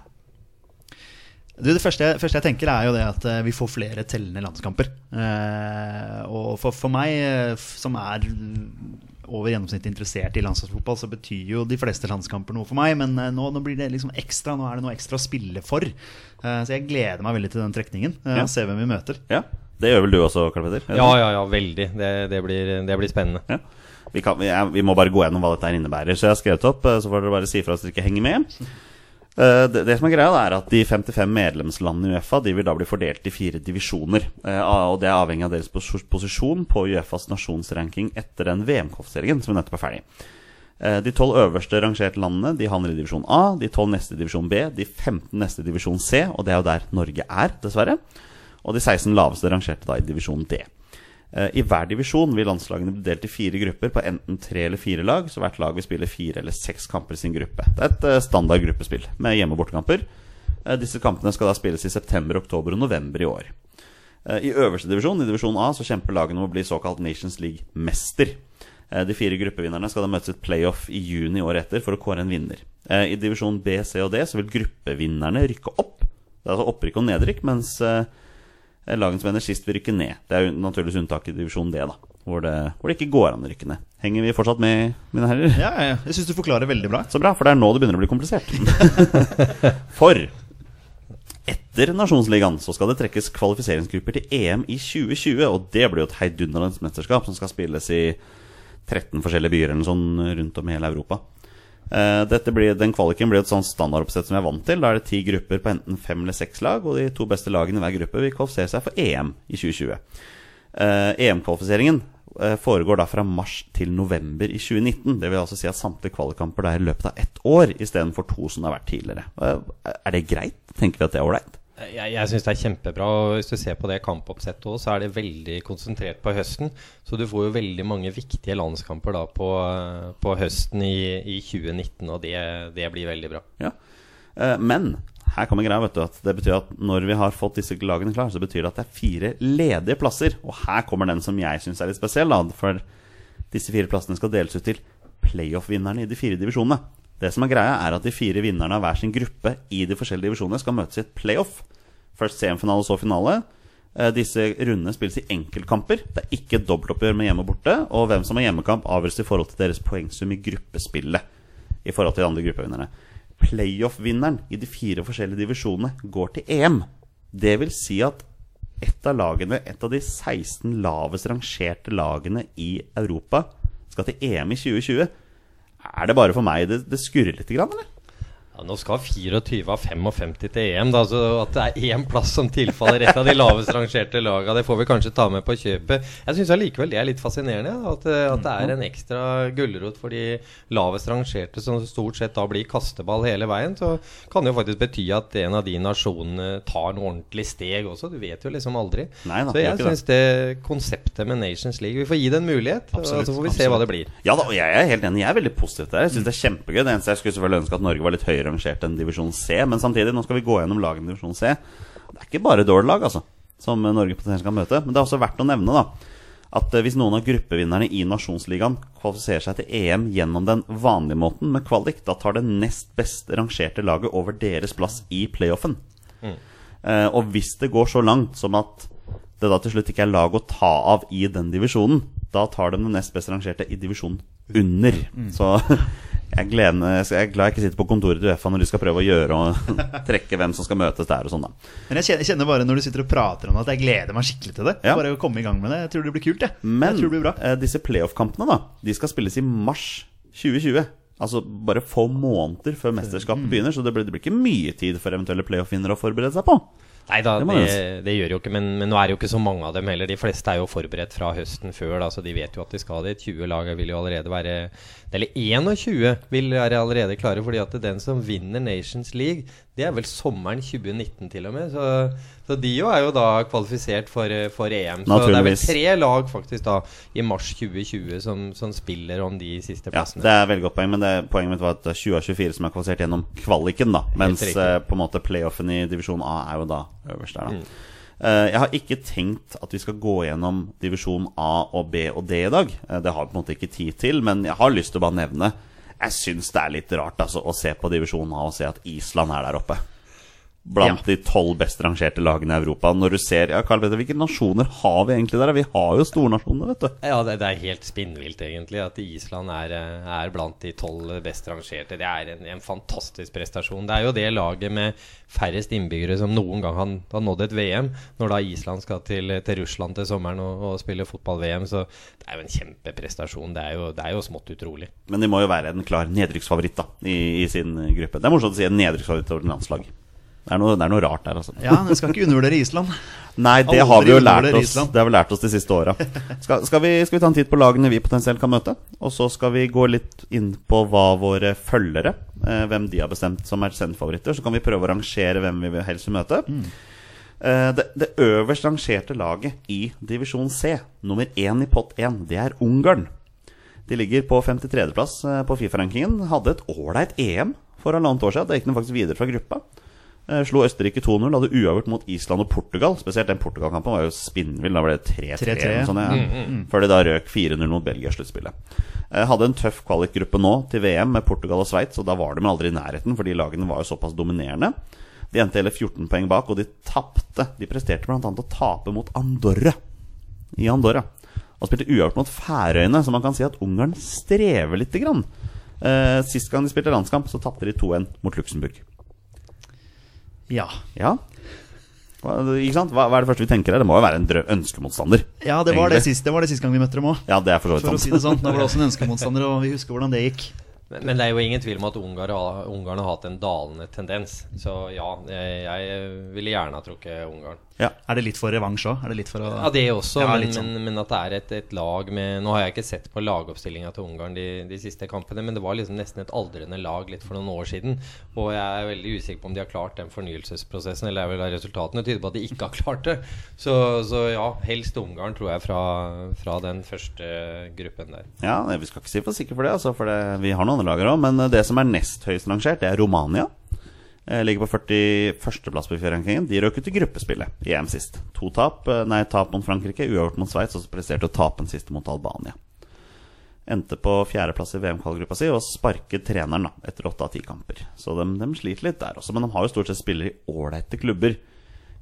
Du, det første jeg, første jeg tenker, er jo det at eh, vi får flere tellende landskamper. Eh, og for, for meg, eh, som er over gjennomsnittet interessert i landslagsfotball, så betyr jo de fleste landskamper noe for meg. Men eh, nå, nå blir det liksom ekstra. Nå er det noe ekstra å spille for. Eh, så jeg gleder meg veldig til den trekningen. Eh, Ja. Se hvem vi møter. Ja, Det gjør vel du også, Karl Petter? Ja, ja, ja, veldig. Det, det, blir, det blir spennende. Ja. Vi, kan, vi, er, vi må bare gå gjennom hva dette innebærer. Så jeg har skrevet opp, så får dere bare si ifra hvis dere ikke henger med. Eh, Det, det som er greia, er at de 55 medlemslandene i Uefa De vil da bli fordelt i fire divisjoner. Eh, Og det er avhengig av deres pos- posisjon på Uefas nasjonsranking etter den VM-kvalifiseringen som nettopp er ferdig. Eh, De tolv øverste rangerte landene De havner i divisjon A, de tolv neste i divisjon B, de 15 neste i divisjon C, og det er jo der Norge er, dessverre. Og de 16 laveste rangerte da i divisjon D. Eh, I hver divisjon vil landslagene bli delt i fire grupper på enten tre eller fire lag, så hvert lag vil spille fire eller seks kamper i sin gruppe. Det er et eh, standard gruppespill med hjemme- og bortekamper. Eh, Disse kampene skal da spilles i september, oktober og november i år. I øverste divisjon, i divisjon A, så kjemper lagene om å bli såkalt Nations League-mester. De fire gruppevinnerne skal da møtes i et playoff i juni året etter for å kåre en vinner. I divisjon B, C og D så vil gruppevinnerne rykke opp. Det er altså opprykk og nedrykk, mens lagene som ender sist, vil rykke ned. Det er jo naturligvis unntak i divisjon D, da, hvor det, hvor det ikke går an å rykke ned. Henger vi fortsatt med, mine herrer? Ja, ja, ja. Jeg syns du forklarer veldig bra. Så bra, for det er nå det begynner å bli komplisert. For etter Nasjonsligaen så skal det trekkes kvalifiseringsgrupper til EM i 2020. Og det blir jo et heidundrende mesterskap som skal spilles i 13 forskjellige byer eller sånn rundt om i hele Europa. Eh, Dette blir, den kvaliken blir et sånn standardoppsett som vi er vant til. Da er det ti grupper på enten fem eller seks lag, og de to beste lagene i hver gruppe vil kvalifisere seg for EM i 2020. Eh, EM-kvalifiseringen eh, foregår da fra mars til november i 2019. Det vil altså si at samtlige kvalikkamper er i løpet av ett år istedenfor to som det har vært tidligere. Er det greit? Tenker vi at det er ålreit? Jeg, jeg syns det er kjempebra. og Hvis du ser på det kampoppsettet òg, så er det veldig konsentrert på høsten. Så du får jo veldig mange viktige landskamper da på, på høsten i, i 2019, og det, det blir veldig bra. Ja. Eh, Men her kommer greia, vet du, at det betyr at når vi har fått disse lagene klar, så betyr det at det er fire ledige plasser. Og her kommer den som jeg syns er litt spesiell, da. For disse fire plassene skal deles ut til playoff-vinnerne i de fire divisjonene. Det som er greia, er at de fire vinnerne av hver sin gruppe i de forskjellige divisjonene skal møtes i et playoff. Først semifinale, så finale. Eh, Disse rundene spilles i enkeltkamper. Det er ikke dobbeltoppgjør med hjemme og borte. Og hvem som har hjemmekamp, avgjøres i forhold til deres poengsum i gruppespillet. I forhold til de andre gruppevinnerne. Playoff-vinneren i de fire forskjellige divisjonene går til EM. Det vil si at et av lagene, et av de 16 lavest rangerte lagene i Europa, skal til EM i 2020. Er det bare for meg det, det skurrer litt, eller? Ja, nå skal 24 av 55 til EM, da, så at det er én plass som tilfaller et av de lavest rangerte laga, det får vi kanskje ta med på kjøpet. Jeg syns allikevel det er litt fascinerende, at, eh, at det er en ekstra gulrot for de lavest rangerte, som stort sett da blir kasteball hele veien. Så kan det jo faktisk bety at en av de nasjonene tar noe ordentlig steg også. Du vet jo liksom aldri. Nei da, så jeg syns det konseptet med Nations League Vi får gi det en mulighet, og så får vi se hva det blir. Ja da, og jeg er helt enig. Jeg er veldig positiv til det. Jeg synes det er kjempegøy. Det eneste jeg skulle selvfølgelig ønske at Norge var litt høyere rangert enn divisjon C. Men samtidig, nå skal vi gå gjennom lagene i divisjon C. Det er ikke bare dårlige lag, altså, som Norge potensielt kan møte. Men det er også verdt å nevne, da. at eh, hvis noen av gruppevinnerne i nasjonsligaen kvalifiserer seg til EM gjennom den vanlige måten med kvalik, da tar det nest best rangerte laget over deres plass i playoffen. Eh, og hvis det går så langt som at det da til slutt ikke er lag å ta av i den divisjonen, da tar de den nest best rangerte i divisjonen under. Så jeg, gleder, jeg er glad jeg ikke sitter på kontoret til Uefa når de skal prøve å gjøre og trekke hvem som skal møtes der og sånn, da. Men jeg kjenner, bare når du sitter og prater om det, at jeg gleder meg skikkelig til det. Ja. Bare å komme i gang med det. Jeg tror det blir kult, jeg. Men jeg tror det blir bra. eh, disse playoff-kampene da De skal spilles i mars 2020. Altså bare få måneder før mesterskapet Mm. begynner. Så det blir, det blir ikke mye tid for eventuelle playoff-vinnere å forberede seg på. Nei da, Det det, det gjør jo ikke, men, men nå er det jo ikke så mange av dem heller. De fleste er jo forberedt fra høsten før, da, så de vet jo at de skal dit. 20 lag vil jo allerede være Eller 21 vil være allerede klare, fordi at den som vinner Nations League, det er vel sommeren 2019 til og med. Så, så de jo er jo da kvalifisert for, for EM. Så det er vel tre lag faktisk da i mars 2020 som, som spiller om de siste plassene. Ja. Det er veldig godt poeng, men det, poenget mitt var at 20 av 24 som er kvalifisert gjennom kvaliken, da. Mens eh, på en måte playoffen i divisjon A er jo da øverst der, da. Mm. Eh, jeg har ikke tenkt at vi skal gå gjennom divisjon A og B og D i dag. Eh, det har vi på en måte ikke tid til, men jeg har lyst til å bare nevne Jeg syns det er litt rart altså, å se på divisjon A og se at Island er der oppe. Blant de tolv best rangerte lagene i Europa. Når du ser ja, Carl Petter, Hvilke nasjoner har vi egentlig der? Vi har jo stornasjoner, vet du. Ja, det, det er helt spinnvilt, egentlig, at Island er, eh, er blant de tolv best rangerte. Det er en, en fantastisk prestasjon. Det er jo det laget med færrest innbyggere som noen gang har, har nådd et VM. Når da Island skal til, til Russland til sommeren og, og spille fotball-VM. Så det er jo en kjempeprestasjon. Det er jo, det er jo smått utrolig. Men de må jo være en klar nedrykksfavoritt da i, i sin gruppe. Det er morsomt å si en nedrykksfavoritt over landslag. Det er, noe, det er noe rart der, altså. Ja, men skal ikke undervurdere Island. Nei, det Aldri har vi jo lært oss Island. Det har vi lært oss de siste åra. Skal, skal, vi- skal vi ta en titt på lagene vi potensielt kan møte? Og så skal vi gå litt inn på hva våre følgere eh, Hvem de har bestemt som er sendfavoritter. Så kan vi prøve å rangere hvem vi vil helst vil møte. Eh, det, det øverst rangerte laget i divisjon C, nummer én i pott én, det er Ungarn. De ligger på 53.-plass eh, på Fifa-rankingen. Hadde et ålreit EM for halvannet år siden. Da gikk de faktisk videre fra gruppa. Eh, Slo Østerrike 2-0, hadde uavgjort mot Island og Portugal. Spesielt den Portugal-kampen var jo spinnvill. Da ble det 3-3. 3-3, eller noe ja. Mm, Før de da røk 4-0 mot Belgia i sluttspillet. Eh, Hadde en tøff kvalikgruppe nå til VM med Portugal og Sveits, og da var de aldri i nærheten, fordi lagene var jo såpass dominerende. De endte hele 14 poeng bak, og de tapte. De presterte bl.a. å tape mot Andorra i Andorra. Og spilte uavgjort mot Færøyene, så man kan si at Ungarn strever lite grann. Eh, sist gang de spilte landskamp, så tapte de 2-1 mot Luxembourg. Ja. Ja. Hva, ikke sant? Hva, hva er det første vi tenker her? Det må jo være en drø ønskemotstander. ja, det var det, sist, det var det sist gang vi møtte dem òg. Ja, det er for så vidt For å si det sånn. Da var det også en ønskemotstander, og vi husker hvordan det gikk. Men, men det er jo ingen tvil om at Ungarn har, Ungarn har hatt en dalende tendens. Så ja, jeg, jeg ville gjerne ha trukket Ungarn. Ja. Er det litt for revansj òg? Ja, det er Ja, det også, Ja, men, sånn. men, men at det er et, et lag med Nå har jeg ikke sett på lagoppstillinga til Ungarn de, de siste kampene, men det var liksom nesten et aldrende lag litt for noen år siden. Og jeg er veldig usikker på om de har klart den fornyelsesprosessen, eller er vel resultatene tyder på at de ikke har klart det. Så, så ja, helst Ungarn, tror jeg, fra, fra den første gruppen der. Ja, Vi skal ikke si for sikker for det, altså, for det, vi har noen andre lager òg. Men det som er nest høyest rangert, det er Romania. Eh, Ligger på 41.-plass på FIFA-rankingen. De røk ut i gruppespillet i EM sist. To tap. eh, Nei, tap mot Frankrike, uavgjort mot Sveits, og så presterte å tape den siste mot Albania. Endte på fjerdeplass i VM-kvalgruppa si og sparket treneren da, etter åtte av ti kamper. Så de, de sliter litt der også, men de har jo stort sett spillere i ålreite klubber.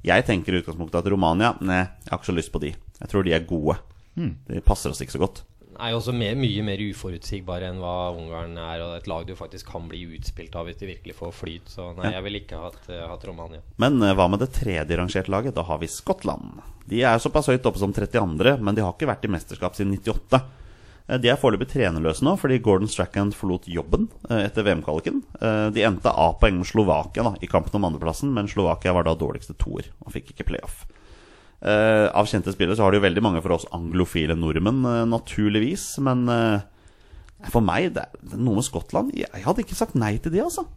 Jeg tenker i utgangspunktet at Romania Nei, jeg har ikke så lyst på de. Jeg tror de er gode. De passer oss ikke så godt. Er jo også mer, mye mer uforutsigbare enn hva Ungarn er, og et lag du faktisk kan bli utspilt av hvis de virkelig får flyt. Så nei, jeg ville ikke hatt, uh, hatt Romania. Men uh, hva med det tredje rangerte laget? Da har vi Skottland. De er såpass høyt oppe som 32., men de har ikke vært i mesterskap siden 98. Eh, De er foreløpig trenerløse nå fordi Gordon Strachan forlot jobben etter VM-kvaliken. De endte A-poeng med Slovakia da, i kampen om andreplassen, men Slovakia var da dårligste toer og fikk ikke playoff. Eh, av kjente spillere så har det jo veldig mange for oss anglofile nordmenn, uh, naturligvis. Men uh, for meg, det er noe med Skottland Jeg jeg hadde ikke sagt nei til det, altså.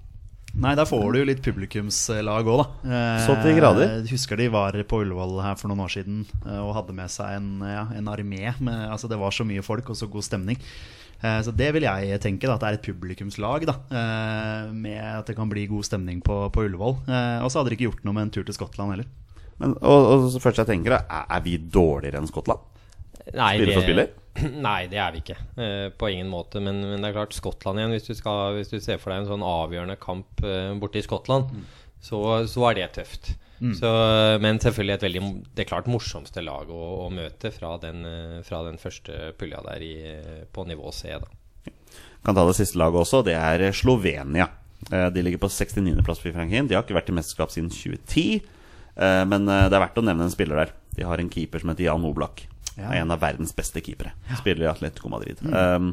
Nei, der får du jo litt publikumslag òg, da. Så til grader. Jeg husker de var på Ullevål her for noen år siden og hadde med seg en, ja, en armé. Med, altså det var så mye folk og så god stemning. Så det vil jeg tenke, da, at det er et publikumslag. da Med at det kan bli god stemning på, på Ullevål. Og så hadde de ikke gjort noe med en tur til Skottland heller. Men, og, og så først jeg tenker, er, er vi dårligere enn Skottland? Nei, Spiller for spiller? Nei, det er vi ikke. Eh, på ingen måte. Men, men det er klart, Skottland igjen. Hvis du, skal, hvis du ser for deg en sånn avgjørende kamp eh, borte i Skottland, så, så er det tøft. Så, men selvfølgelig et veldig Det er klart morsomste lag å, å møte fra den, eh, fra den første pulja der i, på nivå C. da Kan ta det siste laget også. Det er Slovenia. De ligger på 69.-plass på Fifa-rankingen. De har ikke vært i mesterskap siden 2010. eh, Men eh, det er verdt å nevne en spiller der. De har en keeper som heter Jan Oblak. Ja. Er en av verdens beste keepere. Spiller i Atletico Madrid. Um,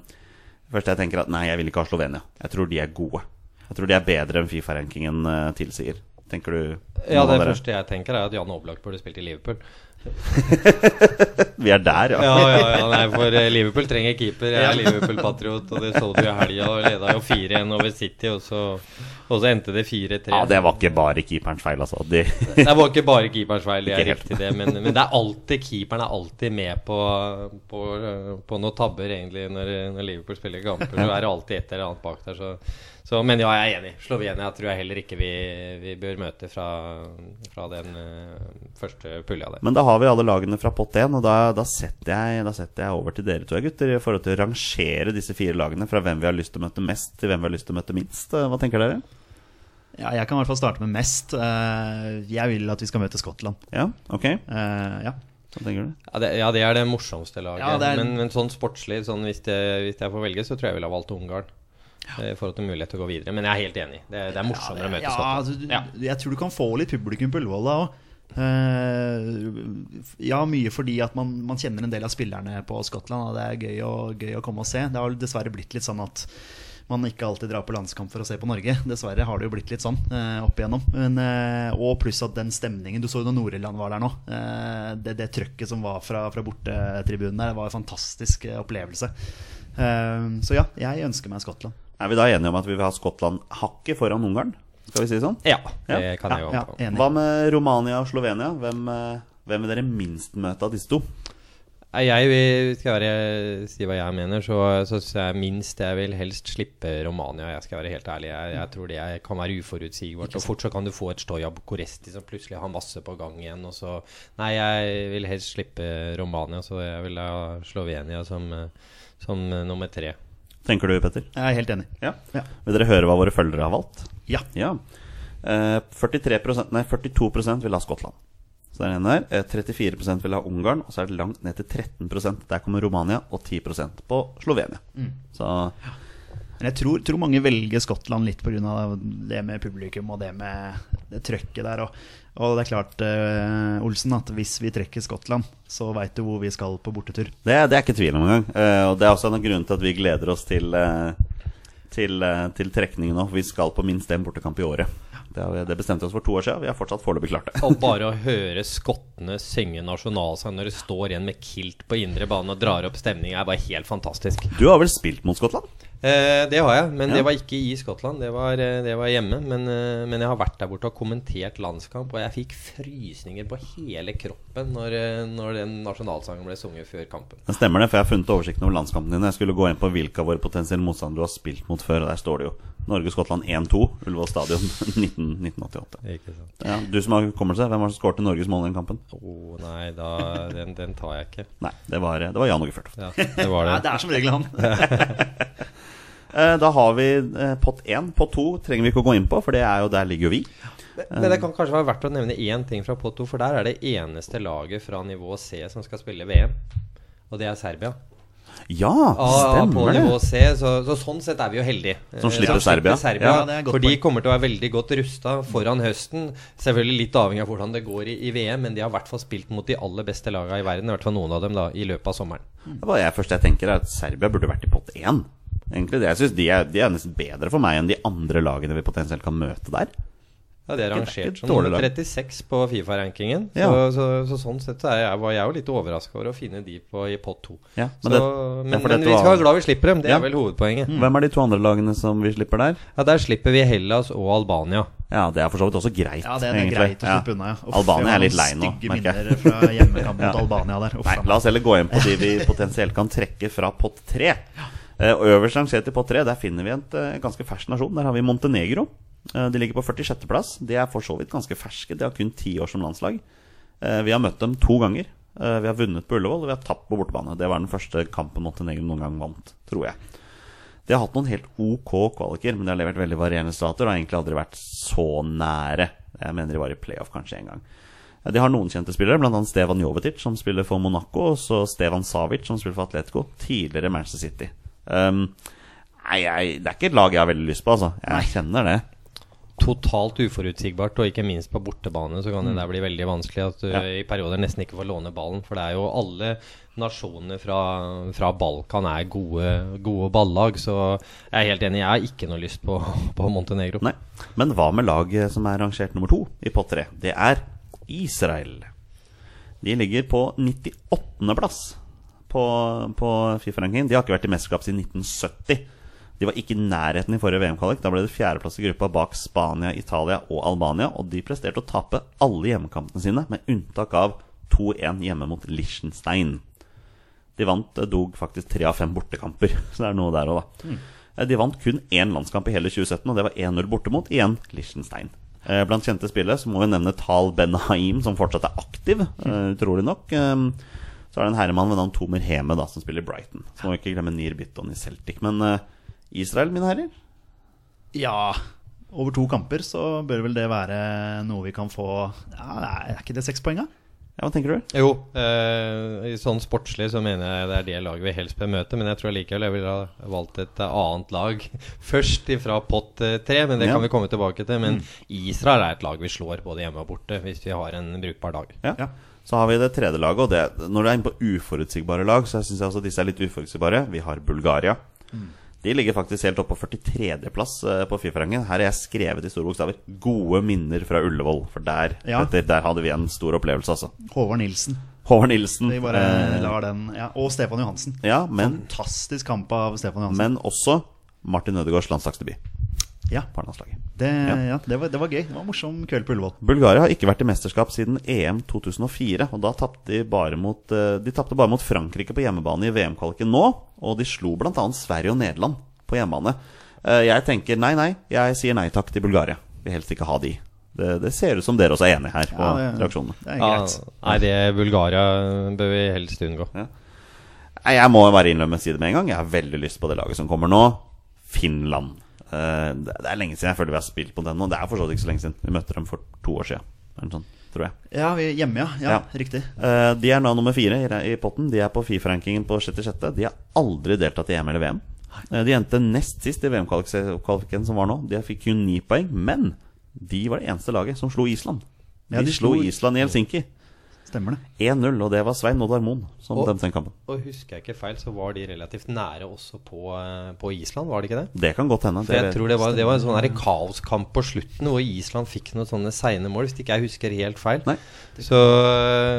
først jeg tenker at nei, jeg vil ikke ha Slovenia. Jeg tror de er gode. Jeg tror de er bedre enn Fifa-rankingen tilsier. Tenker du Ja, det første jeg tenker, er at Jan Oblak burde spilt i Liverpool. Vi er der, ja. Ja, ja, ja, nei, for eh, Liverpool trenger keeper. Jeg er Liverpool-patriot, og det så du i helga. Og leda jo 4-1 over City, og så, og så endte det 4-3. Ja, Det var ikke bare keeperens feil, altså. De, Det var ikke bare keeperens feil, det er riktig det. Men, men det er alltid keeperen er alltid med på, på, på noen tabber, egentlig, når, når Liverpool spiller kamper. Så er det alltid et eller annet bak der. Så, så, men ja, jeg er enig. Slovenia tror jeg heller ikke vi, vi bør møte fra, fra den uh, første pulja der. Men da har vi alle lagene fra pott 1, og da, da, setter jeg, da setter jeg over til dere to gutter i forhold til å rangere disse fire lagene fra hvem vi har lyst til å møte mest, til hvem vi har lyst til å møte minst. Eh, Hva tenker dere? Ja, jeg kan i hvert fall starte med mest. Eh, Jeg vil at vi skal møte Skottland. Ja, ok. Uh, Ja. Hva du? Ja det, ja, det er det morsomste laget. Ja, det er- men, men sånn sportslig, sånn hvis, det, hvis jeg får velge, så tror jeg jeg ville ha valgt Ungarn. Eh, I forhold til mulighet til å gå videre. Men jeg er helt enig. Det, det er morsommere å møte Ja, Skottland. altså, Ja. Jeg tror du kan få litt publikum på Ullevål da òg. ja, mye fordi at man, man kjenner en del av spillerne på Skottland, og det er gøy å, gøy å komme og se. Det har dessverre blitt litt sånn at man ikke alltid drar på landskamp for å se på Norge. Dessverre har det jo blitt litt sånn eh, opp igjennom. Men, eh, og pluss at den stemningen Du så jo da Nord-Irland var der nå. Eh, det, det trøkket som var fra, fra bortetribunen der, var en fantastisk eh, opplevelse. Eh, så ja, jeg ønsker meg Skottland. Er vi da enige om at vi vil ha Skottland hakket foran Ungarn? Skal vi si det sånn? Ja, det Ja. kan jeg jo Ja, ja. Hva med Romania og Slovenia? Hvem, eh, hvem vil dere minst møte av disse to? Jeg skal være, si hva jeg mener, så, så jeg minst jeg vil helst slippe Romania. Jeg skal være helt ærlig. Jeg, jeg tror det kan være uforutsigbart. Og fort så kan du få et Stoja Bucuresti som plutselig har masse på gang igjen. Og så Nei, jeg vil helst slippe Romania, så jeg vil ha Slovenia som, eh, som eh, nummer tre. Tenker du, Petter? Jeg er helt enig. Ja. Ja. Vil dere høre hva våre følgere har valgt? Ja. Ja. Eh, 43%, nei, 42% vil ha Skottland. Så det er den der. Eh, 34% vil ha Ungarn, og så er det langt ned til 13% Der kommer Romania, og 10% på Slovenia. Så Men jeg tror, tror mange velger Skottland litt pga. det med publikum og det med det trøkket der. Og, og det er klart, eh, Olsen, at hvis vi trekker Skottland, så veit du hvor vi skal på bortetur. det, det er ikke tvil om engang. Uh, og det er også en av grunnene til at vi gleder oss til, uh, til, uh, til trekningen nå. Vi skal på minst én bortekamp i året. Det, har vi, det bestemte vi oss for to år siden. og Vi har fortsatt foreløpig klart det. Og bare å høre skottene synge nasjonalsang når de står igjen med kilt på indre bane og drar opp stemninga, er bare helt fantastisk. Du har vel spilt mot Skottland? Eh, det har jeg, men Ja. det var ikke i Skottland. Det var, eh, det var hjemme. Men, eh, men jeg har vært der borte og kommentert landskamp, og jeg fikk frysninger på hele kroppen når, eh, når den nasjonalsangen ble sunget før kampen. Det stemmer det, for jeg har funnet oversikten over landskampene dine. Jeg skulle gå inn på hvilke av våre potensielle motstandere du har spilt mot før, og der står det jo Norge-Skottland 1-2, Ullevål stadion 19, 1988. Ja, du som har hukommelse, hvem var det som skåret Norges mål i den kampen? Oh, nei, da, den, den tar jeg ikke. Nei, det var, det var Jan Åge Førtoft. Ja, det var Nei, det. det er som regel han. Eh, da har vi eh, pott 1. Pott 2 trenger vi ikke å gå inn på, for det er jo der ligger jo vi. Men det kan kanskje være verdt å nevne én ting fra pott 2, for der er det eneste laget fra nivå C som skal spille VM. Og det er Serbia. Ja, på stemmer det. C, så, så sånn sett er vi jo heldige. Som slipper Serbia. Ja, det er et for de kommer til å være veldig godt rusta foran høsten. Selvfølgelig litt avhengig av hvordan det går i, i VM, men de har i hvert fall spilt mot de aller beste lagene i verden. I hvert fall noen av dem da, i løpet av sommeren. Det var jeg første jeg tenker er at Serbia burde vært i pott 1. Egentlig. Jeg synes de er, de er nesten bedre for meg enn de andre lagene vi potensielt kan møte der. Ja, De er rangert som nummer 36 på Fifa-rankingen. Ja. Så, så, så sånn sett så er jeg, var jeg jo litt overraska over å finne de på, i pott 2. Ja, Men, men det- men, det er men vi skal være glad vi slipper dem. Det Ja. er vel hovedpoenget. Hvem er de to andre lagene som vi slipper der? Ja, Der slipper vi Hellas og Albania. Ja, det er for så vidt også greit. Ja, det, det er greit å Ja. slippe unna. Ja. Uff, Albania er litt lei nå, merker jeg. minner fra hjemmekamp mot Ja. Albania der. Uff, Nei, la oss heller gå inn på de vi potensielt kan trekke fra pott tre. Eh, og Øverst rangert i pott tre, der finner vi et uh, ganske fersk nasjon. Der har vi Montenegro. Eh, de ligger på 46.-plass. De er for så vidt ganske ferske. De har kun ti år som landslag. Eh, vi har møtt dem to ganger. Eh, Vi har vunnet på Ullevål, og vi har tapt på bortebane. Det var den første kampen Montenegro noen gang vant, tror jeg. De har hatt noen helt ok kvaliker, men de har levert veldig varierende stater og har egentlig aldri vært så nære. Jeg mener de var i playoff kanskje en gang. De har noen kjente spillere, bl.a. Stevan Jovetic, som spiller for Monaco, og så Stevan Savic, som spiller for Atletico. Tidligere Manchester City. Um, nei, jeg, det er ikke et lag jeg har veldig lyst på, altså. Jeg kjenner det. Totalt uforutsigbart, og ikke minst på bortebane så kan det der bli veldig vanskelig at du Ja. i perioder nesten ikke får låne ballen. For det er jo alle nasjonene fra, fra Balkan er gode, gode ballag, så jeg er helt enig. Jeg har ikke noe lyst på, på Montenegro. Nei. Men hva med laget som er rangert nummer to i pott tre? Det er Israel. De ligger på 98.-plass på, på Fifa-rankingen. De har ikke vært i mesterskap siden 1970. De var ikke i nærheten i forrige VM-kvalik. Da ble det fjerdeplass i gruppa bak Spania, Italia og Albania. Og de presterte å tape alle hjemmekampene sine, med unntak av 2-1 hjemme mot Liechtenstein. De vant eh, dog faktisk tre av fem bortekamper, så det er noe der òg, da. Eh, De vant kun én landskamp i hele 2017, og det var 1-0 borte mot igjen Liechtenstein. Eh, Blant kjente spillere så må vi nevne Tal Ben Haim, som fortsatt er aktiv, eh, utrolig nok. Eh, Så er det en herremann ved navn Tomer Heme, da, som spiller Brighton. Så må vi ikke glemme Nir Bitton i Celtic. Men Israel, mine herrer? Ja, over to kamper så bør vel det være noe vi kan få ja, Er ikke det seks poeng, da? Ja, hva tenker du? Jo, eh, i sånn sportslig så mener jeg det er det laget vi helst bør møte. Men jeg tror likevel jeg ville ha valgt et eh, annet lag først ifra pott eh, tre. Men det Ja. kan vi komme tilbake til. Men Israel er et lag vi slår både hjemme og borte hvis vi har en brukbar dag. Ja. Ja. Så har vi det tredje laget, og det, når du er inne på uforutsigbare lag, så syns jeg altså disse er litt uforutsigbare. Vi har Bulgaria. De ligger faktisk helt oppe på 43.-plass på Fifa-rangen. Her har jeg skrevet i store bokstaver 'Gode minner fra Ullevål'. For der, Ja. etter, der hadde vi en stor opplevelse, altså. Håvard Nilsen. Håvard Nilsen. Vi bare eh, lar den ja. Og Stefan Johansen. ja, men, Fantastisk kamp av Stefan Johansen. men også Martin Ødegaards landslagsdebut ja, på landslaget. det, Ja. ja. det, var, det var gøy. Det var en morsom kveld på Ullevål. Bulgaria har ikke vært i mesterskap siden EM 2004. Og da tapte de bare mot eh, De tapte bare mot Frankrike på hjemmebane i VM-kvaliken nå. Og de slo bl.a. Sverige og Nederland på hjemmebane. Eh, Jeg tenker nei, nei. Jeg sier nei takk til Bulgaria. Vil helst ikke ha de. Det, det ser ut som dere også er enige her på Ja, det- reaksjonene. Det er Ja, greit. nei, det Bulgaria bør vi helst unngå. Ja. Jeg må bare innrømme si det med en gang. Jeg har veldig lyst på det laget som kommer nå. Finland. Eh, Det er lenge siden jeg føler vi har spilt på den nå. Det er fortsatt ikke så lenge siden. Vi møtte dem for to år siden. Eller sånn, tror jeg. Ja, vi er hjemme, ja. ja, Ja. Riktig. Eh, De er nå nummer fire i, potten. De er på Fifa-rankingen på 66. De har aldri deltatt i EM eller VM. Eh, De endte nest sist i VM-kvalifiken som var nå. De fikk kun ni poeng, men de var det eneste laget som slo Island. De, Ja, de slo- Island i Helsinki. Stemmer det. 1-0, og det var Svein Oddvar Moen som Og- dømte den kampen. Og husker jeg ikke feil, så var de relativt nære også på, eh, på Island, var det ikke det? Det kan godt hende. For jeg tror det var, det var en sånn kaoskamp på slutten hvor Island fikk noen sånne seine mål, hvis ikke jeg husker helt feil. Nei. Så,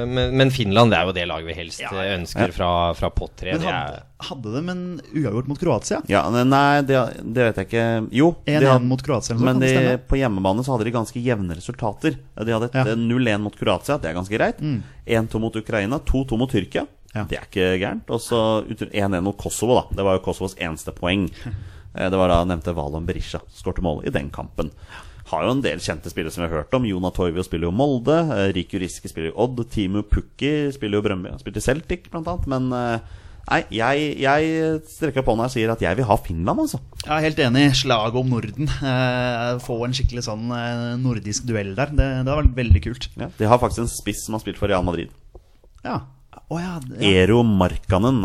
men, men Finland det er jo det laget vi helst Ja. eh, ønsker Ja. fra, fra pott tre. Men Det hadde, hadde de en uavgjort mot Kroatia? Ja, Nei, det, det vet jeg ikke. Jo. 1-1 mot Kroatia Men de, på hjemmebane så hadde de ganske jevne resultater. De hadde et Ja. eh, 0-1 mot Kroatia, det er ganske greit. 1-2 mot Ukraina, 2-2 mot Tyrkia. Ja. Det er ikke gærent. Og så 1-1 mot Kosovo, da. Det var jo Kosovos eneste poeng. Eh, Det var da nevnte Valon Berisha skårte mål i den kampen. Har jo en del kjente spillere som vi har hørt om. Jona Torvio spiller jo Molde. eh, Riku Riske spiller jo Odd. Timu Pukki spiller jo Brøndby. Spilte Celtic, blant annet. Men eh, nei, jeg, jeg strekker opp hånda og sier at jeg vil ha Finland, altså. Jeg er helt enig. Slaget om Norden. Eh, få en skikkelig sånn eh, nordisk duell der. Det, det har vært veldig kult. Ja, de har faktisk en spiss som har spilt for Real Madrid. Ja. Å ja, ja. Ero Markkanen.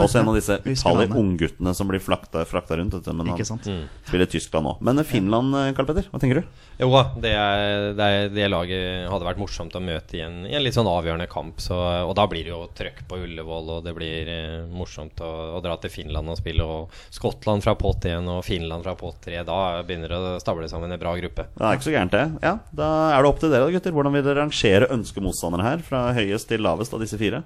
Også en av disse utallige ungguttene som blir flakta, frakta rundt. du, Men han mm. spiller Tyskland òg. Men Finland, eh, Karl Petter, hva tenker du? Jo da, det, er, det, er, det laget hadde vært morsomt å møte i en, i en litt sånn avgjørende kamp. Så, og da blir det jo trøkk på Ullevål, og det blir eh, morsomt å, å dra til Finland og spille. Og Skottland fra pott 1 og Finland fra pott 3. Da begynner det å stable sammen en bra gruppe. Det er ikke så gærent, det. Ja, Da er det opp til dere, gutter. Hvordan vil dere rangere ønskemotstanderne her? Fra høyest til lavest av disse fire?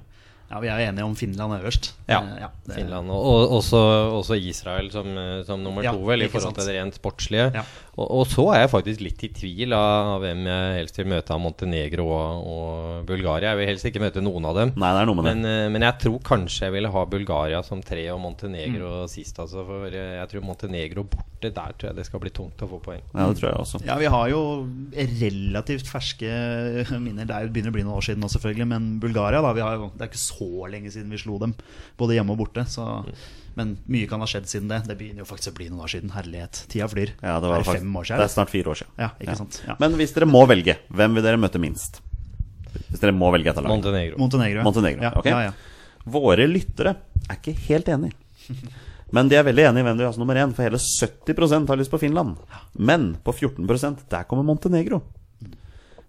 Ja, vi er enige om Finland øverst. Ja, ja det- Finland. Og, og også, også Israel som, eh, som nummer Ja, to, vel, i forhold sant. til det rent sportslige. Ja. Og, og så er jeg faktisk litt i tvil av hvem jeg helst vil møte av Montenegro og, og Bulgaria. Jeg vil helst ikke møte noen av dem. Nei, det er noe med det. Men, eh, men jeg tror kanskje jeg ville ha Bulgaria som tre og Montenegro sist. Altså, for jeg tror Montenegro borte, der tror jeg det skal bli tungt å få poeng. Ja, det tror jeg også. Ja, vi har jo relativt ferske minner. Det er- begynner å bli noen år siden nå, selvfølgelig. Men Bulgaria, da. Vi har, det er ikke så lenge siden vi slo dem, både hjemme og borte. Så, men mye kan ha skjedd siden det. Det begynner jo faktisk å bli noen år siden. Herlighet. Tida flyr. Ja, det, var er det fakt- fem år det er snart fire år siden. Ja, ikke sant. Ja. Men hvis dere må velge, hvem vil dere møte minst? Hvis dere må velge et av lagene. Montenegro. Montenegro. Montenegro, Ja, ok. ja, ja. Våre lyttere er ikke helt enig. Men de er veldig enige i hvem de vil ha som nummer én, for hele 70 har lyst på Finland. Men på 14% der kommer Montenegro.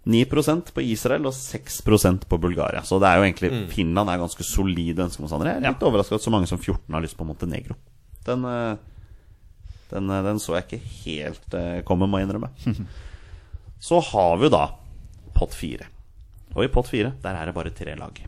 9% på Israel og 6% på Bulgaria. Så det er jo egentlig Finland er ganske solide ønskemotstandere. Jeg er litt overraska at så mange som 14 har lyst på Montenegro. Den, eh, den, eh, den så jeg ikke helt eh, komme, må jeg innrømme. Så har vi jo da pott fire. Og i pott fire der er det bare tre lag.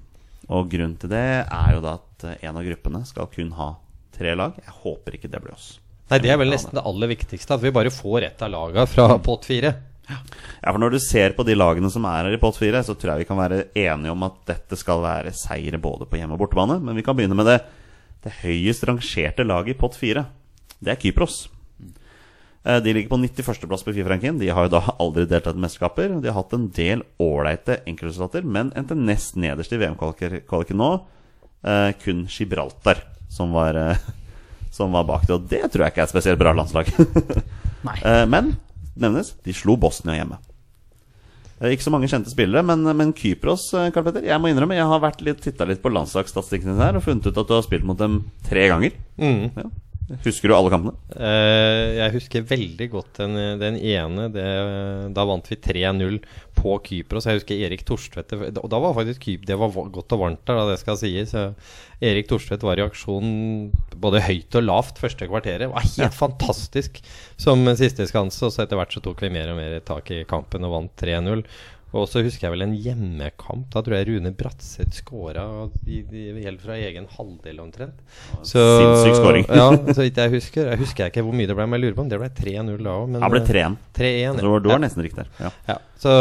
Og grunnen til det er jo da at en av gruppene skal kun ha tre lag. Jeg håper ikke det blir oss. Nei, Det er vel nesten det aller viktigste. At vi bare får ett av laga fra pott fire. Ja, for Når du ser på de lagene som er her i pott fire, så tror jeg vi kan være enige om at dette skal være seire både på hjemme- og bortebane. Men vi kan begynne med det, det høyest rangerte laget i pott fire. Det er Kypros. Eh, De ligger på 91.-plass på Fifa-ranken. De har jo da aldri deltatt i mesterskaper. De har hatt en del ålreite enkeltresultater, men endte nest nederst i VM-kvaliken nå. Eh, kun Gibraltar som var, eh, som var bak det. Og det tror jeg ikke er et spesielt bra landslag. Nei. Eh, men nevnes, de slo Bosnia hjemme. Ikke så mange kjente spillere, men, men Kypros eh, Karl Petter, Jeg må innrømme, jeg har vært litt, titta litt på landslagsstatistikken din her og funnet ut at du har spilt mot dem tre ganger. Mm. Ja. Husker du alle kampene? Uh, jeg husker veldig godt den, den ene. Det, da vant vi 3-0 på Kypros. Jeg husker Erik Torstvedt Og da var faktisk Kyp, Det var godt og varmt der, da det skal sies. Erik Torstvedt var i aksjon både høyt og lavt første kvarteret. Det var helt fantastisk som siste skanse. Og så etter hvert så tok vi mer og mer tak i kampen og vant 3-0. Og så husker jeg vel en hjemmekamp. Da tror jeg Rune Bratseth skåra helt fra egen halvdel omtrent. Så, Sinnssyk skåring. ja, så vidt jeg husker. Jeg husker ikke hvor mye det ble, men jeg lurer på om det ble 3-0 da òg. Det ble 3-1. 3-1. Så du var, ja. nesten riktig der. Ja. Ja. Så,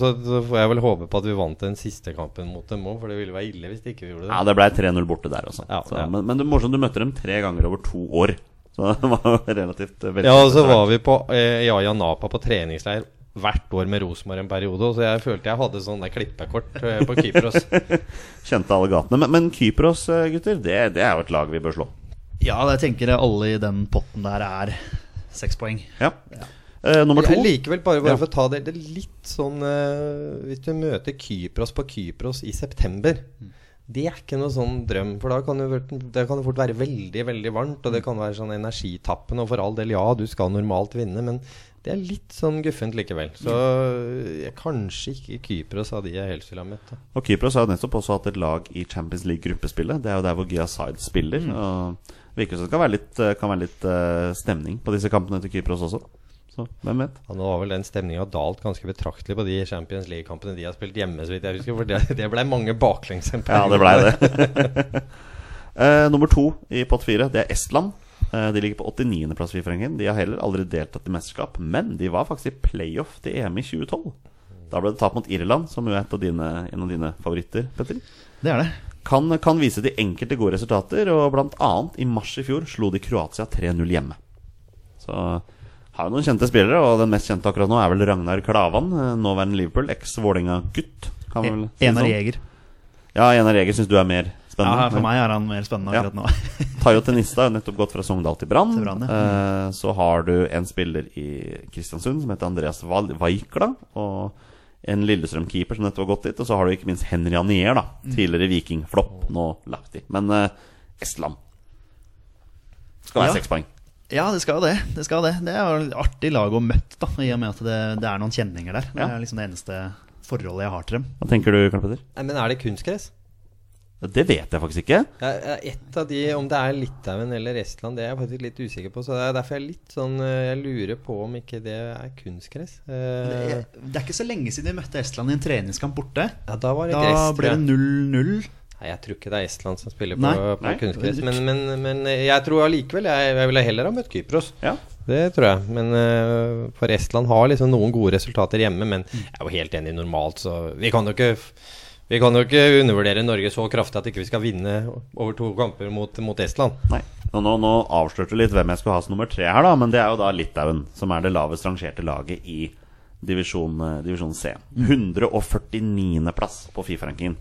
så, så får jeg vel håpe på at vi vant den siste kampen mot dem òg, for det ville være ille hvis ikke vi gjorde det. ja, det ble 3-0 borte der også. Ja, så, ja. Men, men det er morsomt, du møtte dem tre ganger over to år. Så det var relativt veldig Ja, og så var vi på eh, Yaya Napa på treningsleir hvert år med Rosenborg en periode, så jeg følte jeg hadde sånn der klippekort eh, på Kypros. Kjente alle gatene. Men, men Kypros, eh, gutter, det, det er jo et lag vi bør slå. Ja, jeg tenker alle i den potten der er seks poeng. Ja. Eh, nummer to. Jeg likevel, bare, bare Ja. for å ta det, det er litt sånn eh, Hvis du møter Kypros på Kypros i september Det er ikke noe sånn drøm, for da kan det, det kan det fort være veldig veldig varmt. Og det kan være sånn energitappende. Og for all del, ja, du skal normalt vinne, men det er litt sånn guffent likevel. Så jeg, kanskje ikke Kypros av de jeg helst ville ha møtt. Og Kypros har jo nettopp også hatt et lag i Champions League-gruppespillet. Det er jo der hvor Gia Side spiller. Og det virker som det kan være litt, eh, kan være litt uh, stemning på disse kampene til Kypros også. Så hvem vet? Ja, nå har vel den stemninga dalt ganske betraktelig på de Champions League-kampene de har spilt hjemme, så vidt jeg husker. For det, det ble mange baklengs en Ja, det ble blei det. uh, nummer to i pott fire, det er Estland. Uh, de ligger på 89.-plass i Fifa-ranken. De har heller aldri deltatt i mesterskap, men de var faktisk i playoff til EM i 2012. Da ble det tap mot Irland, som jo er et av dine, en av dine favoritter, Petter. Det er det. Kan, kan vise de enkelte gode resultater, og annet i mars i fjor slo de Kroatia 3-0 hjemme. Så har jo noen kjente spillere, og den mest kjente akkurat nå er vel Ragnar Klavan, eh, nåværende Liverpool, eks-Vålerenga-gutt. Enar sånn. Jeger. Ja, Enar Jeger syns du er mer spennende. Ja, for meg er han mer spennende Ja. akkurat nå. Tayo Tenista har nettopp gått fra Sogndal til Brann. Ja. Mm. så har du en spiller i Kristiansund som heter Andreas Vaikla. Og en Lillestrøm-keeper som nettopp har gått dit. Og så har du ikke minst Henry Anier, da. Mm. Tidligere Viking-flopp, nå lagt i. Men uh, Estland skal være Ja. seks poeng. Ja, det skal jo det. Det skal det. Det er jo et artig lag å møte, da, i og med at det, det er noen kjenninger der. Det Ja. er liksom det eneste forholdet jeg har til dem. Hva tenker du, Karl Petter? Men er det kunstgress? Det vet jeg faktisk ikke. Ja, Et av de, Om det er Litauen eller Estland, det er jeg faktisk litt usikker på. Så det er derfor jeg er litt sånn eh, Jeg lurer på om ikke det er kunstgress. Eh, Det, det er ikke så lenge siden vi møtte Estland i en treningskamp borte. ja, da var det Da gress. ble det tror jeg. 0-0. Nei, jeg tror ikke det er Estland som spiller på, på Nei. kunstgress. Men, men, men jeg tror allikevel jeg, jeg ville heller ha møtt Kypros. Ja. Det tror jeg. Men uh, for Estland har liksom noen gode resultater hjemme. Men jeg er jo helt enig normalt, så vi kan jo ikke vi kan jo ikke undervurdere Norge så kraftig at ikke vi skal vinne over to kamper mot, mot Estland. Nei. Og nå, nå avslørte du litt hvem jeg skulle ha som nummer tre her, da. Men det er jo da Litauen, som er det lavest rangerte laget i divisjon, eh, divisjon C. 149.-plass på Fifa-rankingen.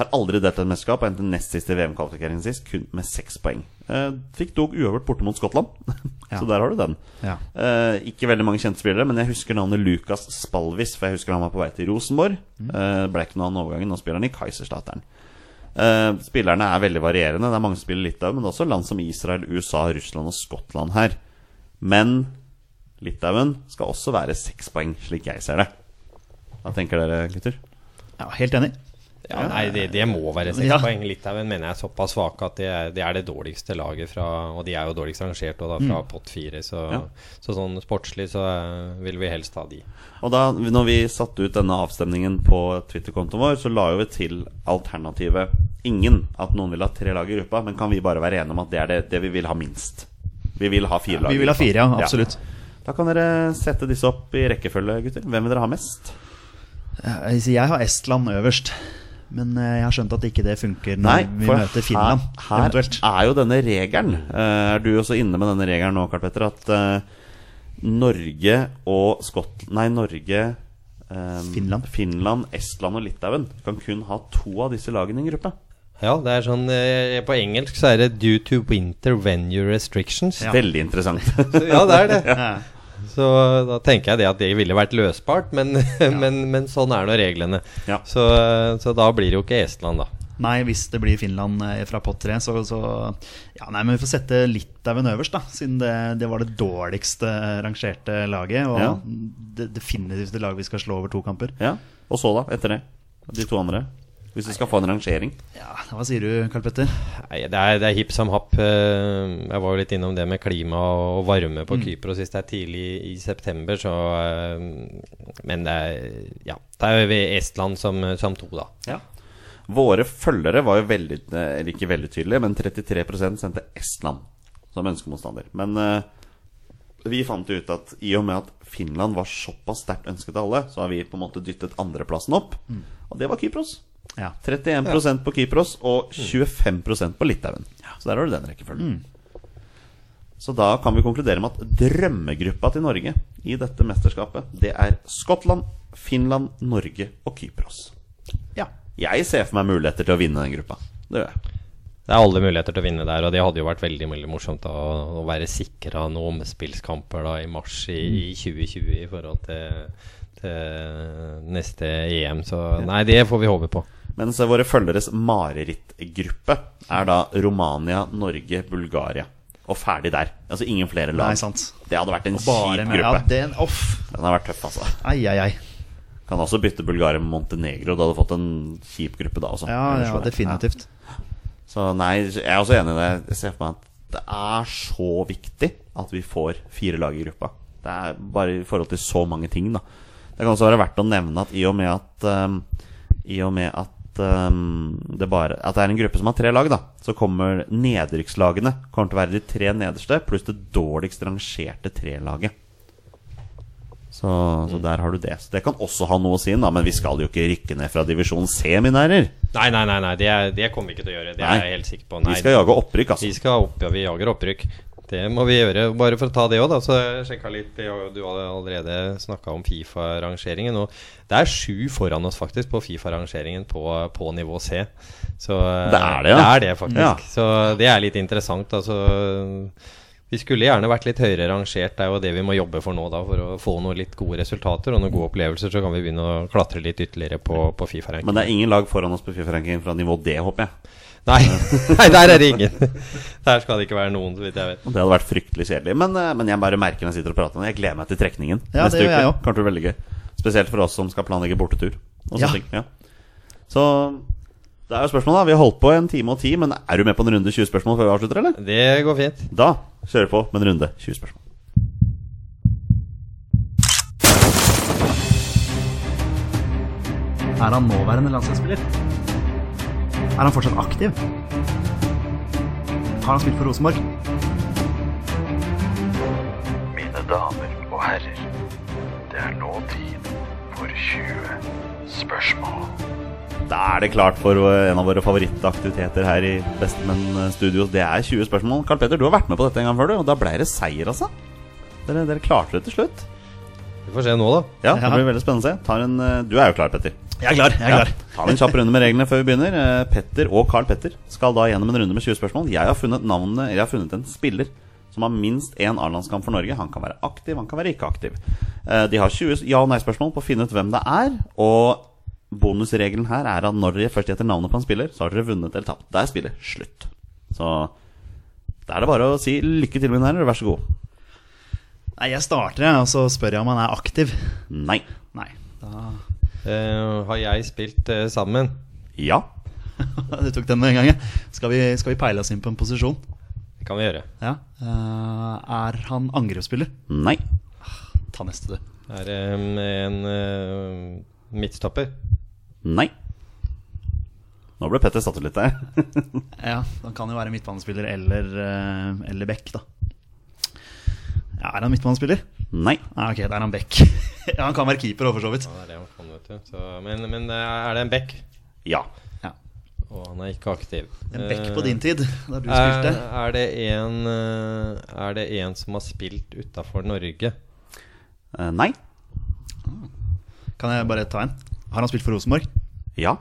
Har aldri delt i et mesterskap og endte nest sist i VM-kvalifiseringen sist, kun med seks poeng. Eh, fikk dog uøvert borte mot Skottland, så der har du den. Ja. Eh, ikke veldig mange kjente spillere, men jeg husker navnet Lukas Spalvis, for jeg husker han var på vei til Rosenborg. Eh, ble ikke noe av overgangen, nå spiller han i Kaiserstateren. Uh, spillerne er veldig varierende. Det er mange som spiller Litauen, men det er også land som Israel, USA, Russland og Skottland her. Men Litauen skal også være seks poeng, slik jeg ser det. Hva tenker dere, gutter? ja, helt enig. Ja, nei, det, det må være seks Ja. poeng. Litauen mener jeg er såpass svake at det er, det er det dårligste laget fra Og de er jo dårligst rangert og da fra pott fire, så, Ja. så sånn sportslig så eh, vil vi helst ha de. Og da når vi satte ut denne avstemningen på Twitter-kontoen vår, så la jo vi til alternativet ingen. At noen vil ha tre lag i gruppa, men kan vi bare være enige om at det er det, det vi vil ha minst? Vi vil ha fire lag. Vi vil ha fire, ja. Absolutt. Da kan dere sette disse opp i rekkefølge, gutter. Hvem vil dere ha mest? Jeg har Estland øverst. Men eh, jeg har skjønt at ikke det funker når Nei, vi møter Finland. her, her er jo denne regelen. Eh, er du også inne med denne regelen nå, Karl Petter? At eh, Norge og Skottland Nei, Norge um, Finland. Finland, Estland og Litauen kan kun ha to av disse lagene i en gruppe. Ja, det er sånn eh, På engelsk så er det 'due to winter venue restrictions'. Ja. Veldig interessant. Så, ja, det er det. Ja. Så da tenker jeg det at det ville vært løsbart, men, men, men sånn er nå reglene. Ja. Så, så da blir det jo ikke Estland, da. Nei, hvis det blir Finland eh, fra pott tre, så, så Ja, nei, men vi får sette Litauen øverst, da. Siden det, det var det dårligste rangerte laget. Og Ja. det definitivt det laget vi skal slå over to kamper. ja. Og så, da? Etter det? De to andre? Hvis du skal få en rangering? Ja, Hva sier du, Karl Petter? Nei, det er, det er hipp som happ. Eh, Jeg var jo litt innom det med klima og varme på Kypros sist. Det er tidlig i september, så eh, Men det er Ja. Det er jo Estland som, som to, da. Ja. Våre følgere var jo veldig eh, Eller ikke veldig tydelige, men 33% sendte Estland som ønskemotstander. Men vi fant jo ut at i og med at Finland var såpass sterkt ønsket av alle, så har vi på en måte dyttet andreplassen opp. Og det var Kypros. Ja. 31% på Kypros og 25% på Litauen. Så der har du den rekkefølgen. Så da kan vi konkludere med at drømmegruppa til Norge i dette mesterskapet, det er Skottland, Finland, Norge og Kypros. ja. Jeg ser for meg muligheter til å vinne den gruppa. Det gjør jeg. Det er alle muligheter til å vinne der, og det hadde jo vært veldig veldig morsomt da, å være sikra noen omspillskamper da, i mars i, i 2020 i forhold til, til neste EM. Så nei, det får vi håpe på. Mens våre følgeres marerittgruppe er da Romania, Norge, Bulgaria. Og ferdig der. Altså ingen flere lag. Nei, sant. Det hadde vært en kjip med Ja, gruppe. den, off. Den har vært tøff, altså. Ai, ai, ai. Kan også bytte Bulgaria med Montenegro. Du hadde fått en kjip gruppe da også. Ja, ja, definitivt. Så nei, jeg er også enig i det. Jeg ser for meg at det er så viktig at vi får fire lag i gruppa. Det er bare i forhold til så mange ting, da. Det kan også være verdt å nevne at i og med at um, I og med at um, det bare At det er en gruppe som har tre lag, da, så kommer nedrykkslagene Kommer til å være de tre nederste pluss det dårligst rangerte trelaget. Så, Så, mm. der har du det. Så det kan også ha noe å si, da, men vi skal jo ikke rykke ned fra divisjon herrer. Nei, nei, nei, nei det, det kommer vi ikke til å gjøre. Det Nei. er jeg helt sikker på. Nei, Vi skal jage opprykk, altså. Vi skal opp, ja, vi jager opprykk. Det må vi gjøre. Bare for å ta det òg. Så sjekka litt. Du hadde allerede snakka om Fifa-rangeringen. Og det er sju foran oss faktisk på Fifa-rangeringen på, på nivå C. Så Det er det, ja. Det er det, faktisk. Ja. Så det er litt interessant. Altså vi skulle gjerne vært litt høyere rangert. Det er jo det vi må jobbe for nå, da, for å få noen litt gode resultater og noen gode opplevelser. Så kan vi begynne å klatre litt ytterligere på, på Fifa-ranking. Men det er ingen lag foran oss på Fifa-ranking fra nivå D, håper jeg. Nei, nei, der er det ingen. Der skal det ikke være noen, så vidt jeg vet. Det hadde vært fryktelig kjedelig. Men, eh, men jeg bare merker når jeg sitter og prater. Jeg gleder meg til trekningen Ja, neste uke. jeg bli veldig gøy. Spesielt for oss som skal planlegge bortetur. Og Ja. ting. Ja. Så det er jo spørsmål, da. Vi har holdt på en time og ti, men er du med på en runde 20 spørsmål før vi avslutter, eller? Det går fint. Da kjører vi på med en runde 20 spørsmål. Er han nåværende landslagsspiller? Er han fortsatt aktiv? Har han spilt for Rosenborg? Mine damer og herrer, det er nå tid for 20 spørsmål. Da er det klart for en av våre favorittaktiviteter her i Bestemenn Studios. Det er 20 spørsmål. Karl Petter, du har vært med på dette en gang før, du, og da ble det seier, altså. Dere, dere klarte det til slutt. Vi får se nå, da. Ja, det blir veldig spennende å se. Tar en, eh, du er jo klar, Petter. Jeg er klar. jeg er klar Ja, ta en kjapp runde med reglene før vi begynner. Eh, Petter og Carl Petter skal da gjennom en runde med 20 spørsmål. Jeg har funnet navnet, jeg har funnet en spiller som har minst én A-landskamp for Norge. Han kan være aktiv, han kan være ikke aktiv. Eh, De har 20 ja- og nei-spørsmål på å finne ut hvem det er. Og bonusregelen her er at når dere først gjetter navnet på en spiller, så har dere vunnet eller tapt. Da er spillet slutt. Så da er det bare å si lykke til, min herre. Vær så god. Nei, Jeg starter, og så spør jeg om han er aktiv. Nei. Nei. Da Uh, har jeg spilt uh, sammen? Ja. Du tok den med en gang, ja. Skal vi, skal vi peile oss inn på en posisjon? Det kan vi gjøre. Ja. Uh, er han angrepsspiller? Nei. Ta neste, du. Er det um, en midtstopper? Nei. Nå ble Petter satt ut litt der. Ja, Han kan jo være midtbanespiller eller, eller back, da. Ja, er han midtbanespiller? Nei. Nei, ok, da er han back. ja, han kan være keeper òg, for så vidt. Ja, det er det han kan, vet du. Så, men, men eh, er det en back? Ja. Ja. Og han er ikke aktiv. En back Eh, på din tid, da du Er, spilte. er, det en, eh, er det en som har spilt utafor Norge? Uh, Nei. Kan jeg bare ta en? Har han spilt for Rosenborg? Ja.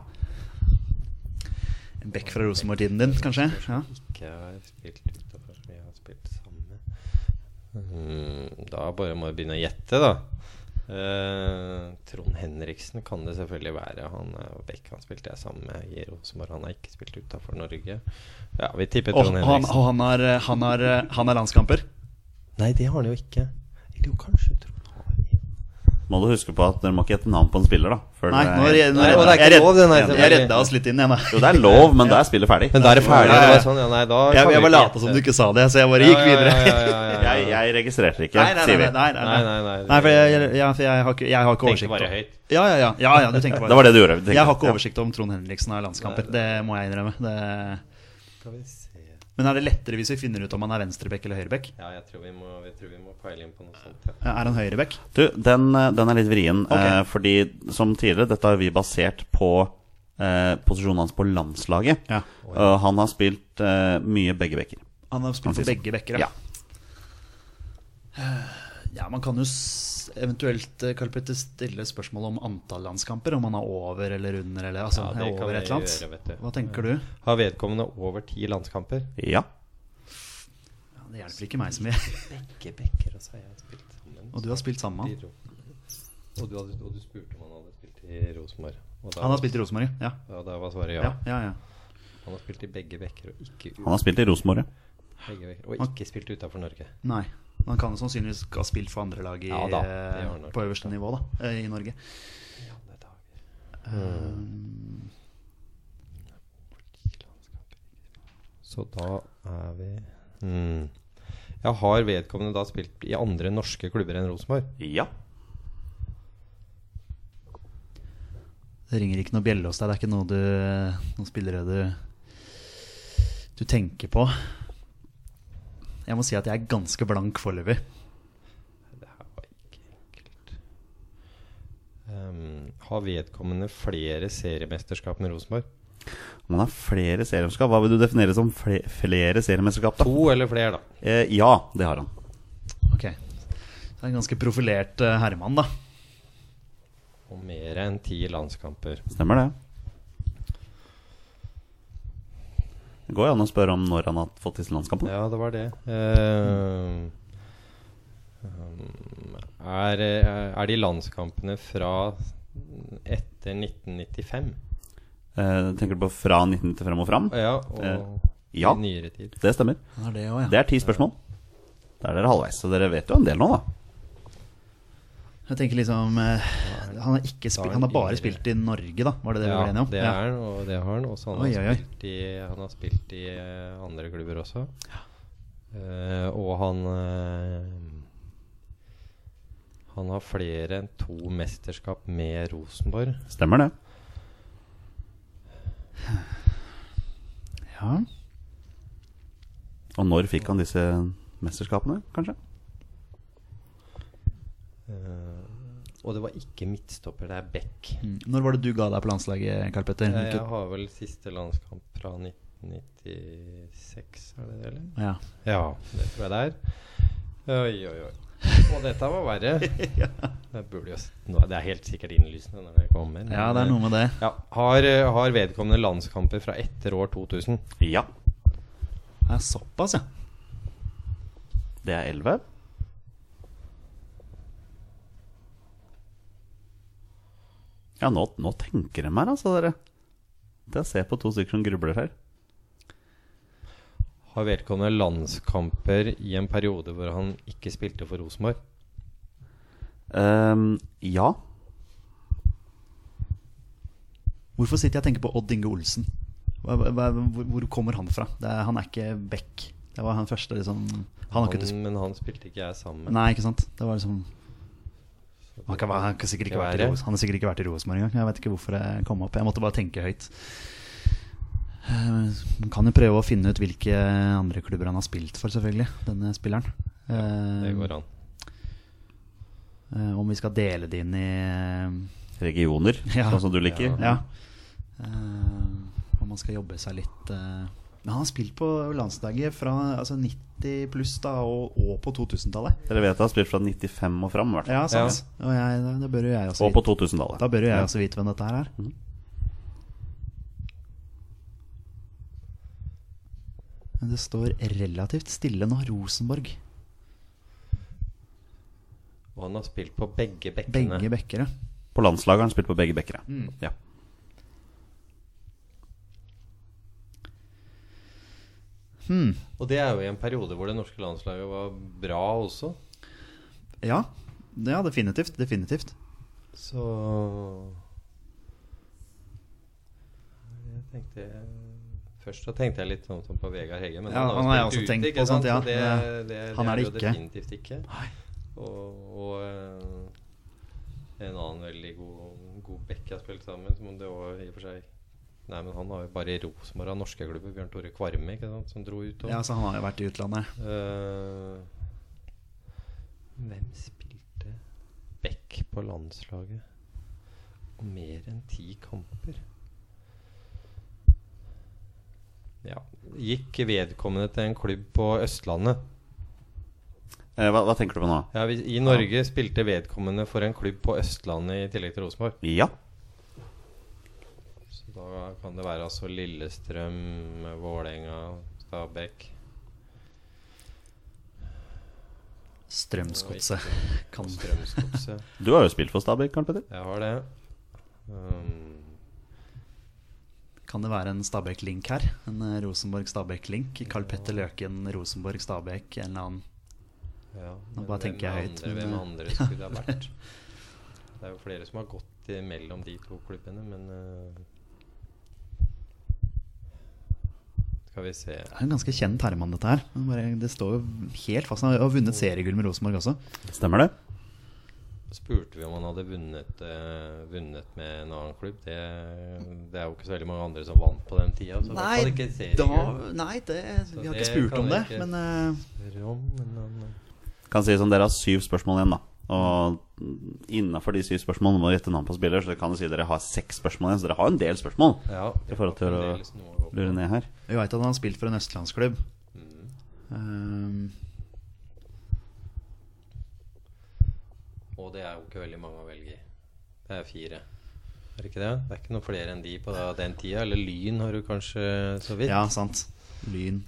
En back fra Rosenborg-tiden din, kanskje? Ja. Ikke har spilt utafor, som jeg har spilt sammen med. Hmm, da bare må jeg begynne å gjette, da. Eh, Trond Henriksen kan det selvfølgelig være. Han er jo. Han spilte jeg sammen med i Rosenborg. Han har ikke spilt utafor Norge. Ja, vi tipper Og, Trond og, han, Henriksen. og han, har, han, har, han har landskamper? Nei, det har han jo ikke. Eller jo, kanskje Trond Må du huske på at dere må ikke gjette navn på en spiller, da. Før Nei, nå, er, nå redda, det er ikke lov, den jeg redda oss litt inn igjen. Jo, det er lov, men da er spillet ferdig. Men da er det ferdig. Ja, ja, sånn, ja, nei, da Jeg, jeg bare lata som du ikke sa det, så jeg bare gikk videre. Jeg, jeg registrerer ikke, Nei, nei, nei, sier vi. nei, nei, nei. Nei, for jeg, har ikke, jeg har ikke Tenkte oversikt bare høyt. Ja, ja, ja, ja, ja, du tenker bare Det var det du gjorde. Jeg har ikke oversikt om Trond Henriksen har landskamper. Det må jeg innrømme. Det... Men er det lettere hvis vi finner ut om han er venstreback eller høyreback? Ja, jeg tror vi må, jeg tror vi må peile inn på noe sånt. Ja. Ja, Er han høyreback? Du, den, eh, den er litt vrien. Okay. Eh, fordi som tidligere, dette har vi basert på eh, posisjonen hans på landslaget. Ja. Og han har spilt eh, mye begge bekker. Han har spilt Han begge bekker, Ja. Ja, man kan jo eventuelt eh, Karl Petter, stille spørsmål om antall landskamper. Om han er over eller under, eller altså, Ja, det er kan over et eller annet. Hva tenker du? Har vedkommende over ti landskamper? Ja. Ja, det hjelper ikke meg så mye. Begge bekker, og så har jeg spilt sammen. Og du har spilt sammen med han. Og du, hadde, og du spurte om han hadde spilt i Rosenborg. Han har spilt i Rosenborg, ja. Ja, da var svaret ja. Ja, ja, ja. Han har spilt i begge bekker og ikke, ut, Han har spilt i Rosenborg. ja. og ikke spilt utafor Norge. Nei. Han kan sannsynligvis ha spilt for andre lag i, Ja da, nok. på øverste nivå da, eh, i Norge. I. Så da er vi mm. Ja, Har vedkommende da spilt i andre norske klubber enn Rosenborg? Ja. Det ringer ikke noe bjelle hos deg. Det er ikke noe du, noen spillere du, du tenker på. Jeg må si at jeg er ganske blank foreløpig. Det her var ikke enkelt. Um, har vedkommende flere seriemesterskap med Rosenborg? Om han har flere seriemesterskap, hva vil du definere som fle flere seriemesterskap? da? To eller flere, da. Eh, ja, det har han. Ok. Er en ganske profilert uh, herremann, da. Og mer enn ti landskamper. Stemmer det. Det går jo an å spørre om når han har fått disse landskampene. Ja, det var det. Uh, ehm, er, er de landskampene fra etter 1995? Uh, tenker du på fra 1995 og fram? Ja, og uh, ja. i nyere tid. Det stemmer. Det er, det også, ja. Det er ti spørsmål. Da er dere halvveis, så dere vet jo en del nå, da. Jeg tenker liksom eh, Han har, ikke spilt, han har bare spilt i Norge, da. Var det det vi Ja, ble enige om? det er han, og det har han. Og han, Oi, har spilt i, han har spilt i eh, andre klubber også. Eh, og han eh, Han har flere enn to mesterskap med Rosenborg. Stemmer det. Ja. Og når fikk han disse mesterskapene, kanskje? Eh, og det var ikke midtstopper, det er back. Mm. Når var det du ga deg på landslaget, Karl Petter? Jeg, Hvilket- har vel siste landskamp fra 1996, er det det, eller? Ja. Ja, det tror jeg det er. Oi, oi, oi. Og dette var verre. det, burde jo, det er helt sikkert innlysende når det kommer. ja, det er noe med det. Ja, har, eh, har vedkommende landskamper fra etter år 2000? Ja. Det er såpass, ja. Det er 11. Ja, nå, nå tenker de her, altså, dere. Det ser på to stykker som grubler her. Har vedkommende landskamper i en periode hvor han ikke spilte for Rosenborg? Um, ja. Hvorfor sitter jeg og tenker på Odd Inge Olsen? Hva, hva, hvor, hvor kommer han fra? Det er, han er ikke Beck. Det var han første liksom Han Han, men han spilte ikke jeg sammen med. Nei, ikke sant? Det var liksom Han, kan, han, kan sikkert ikke vært være. Han har sikkert ikke vært i Rosenborg engang. Jeg vet ikke hvorfor jeg kom opp. Jeg måtte bare tenke høyt. Eh, Man kan jo prøve å finne ut hvilke andre klubber han har spilt for, selvfølgelig. Denne spilleren. Det Eh, går an. eh, om vi skal dele det inn i eh, Regioner, Ja. sånn som du liker. Ja. ja. om man skal jobbe seg litt eh. Men han har spilt på landslaget fra altså 90 pluss da, og, og på 2000-tallet. Dere vet jeg har spilt fra 95 og fram, i hvert fall. Ja, sant. Og jeg, da, da bør jo jeg også Og på 2000-tallet. da bør jo jeg også vite hvem dette her er. Mm. Men det står relativt stille nå. Rosenborg. Og han har spilt på begge bekkene. Begge bekkere. På landslaget har han spilt på begge bekkere. Mm. Ja. Hmm. Og det er jo i en periode hvor det norske landslaget var bra også. Ja. ja, definitivt. Definitivt. Så Jeg tenkte Først så tenkte jeg litt sånn på Vegard Hegge, men Ja, han han har jeg også spilt tenkt på, sant, ja. Det, Ja. det, Han er det ikke. definitivt ikke. Og, og eh, en annen veldig god, god bekk jeg har spilt sammen, som det òg i og for seg Nei, men han har jo bare i Rosenborg av norske klubber. Bjørn Tore Kvarme, ikke sant, som dro ut. og- Ja, så han har jo vært i utlandet. Uh, hvem spilte back på landslaget og mer enn ti kamper? Ja. Gikk vedkommende til en klubb på Østlandet? Eh, hva, hva tenker du på nå? Ja, vi, I Norge spilte vedkommende for en klubb på Østlandet i tillegg til Rosenborg. Ja. Så da kan det være altså Lillestrøm, Vålerenga, Stabæk Strømsgodset. Strømsgodset. Du har jo spilt for Stabæk, Karl Petter. Jeg har det. Um, Kan det være en Stabæk-link her? En eh, Rosenborg-Stabæk-link? Karl Petter Løken, Rosenborg-Stabæk, en eller annen Ja, Nå bare hvem tenker jeg høyt, Andre, men, hvem andre skulle det ha vært? Det er jo flere som har gått mellom de to klubbene, men eh, Skal vi se Det er en ganske kjent herremann, dette her. Bare, det står jo helt fast. Han har vunnet seriegull med Rosenborg også. Stemmer det? Spurte vi om han hadde vunnet, uh, vunnet med en annen klubb. Det, det er jo ikke så veldig mange andre som vant på den tida. Så i ikke seriegull. nei det, Så vi har det ikke spurt om det. Men uh, om, men eh, Kan si som dere har syv spørsmål igjen, da. Og innafor de syv spørsmålene må du gjette navn på spiller, så det kan jo si dere har seks spørsmål igjen. Så dere har en del spørsmål ja, i forhold til å lure ned her. vi veit at han har spilt for en østlandsklubb. Mm. Um. Og det er jo ikke veldig mange å velge i. Det er fire. Er det ikke det? Det er ikke noe flere enn de på da, den tida. Eller Lyn har du kanskje så vidt. ja, sant. Lyn.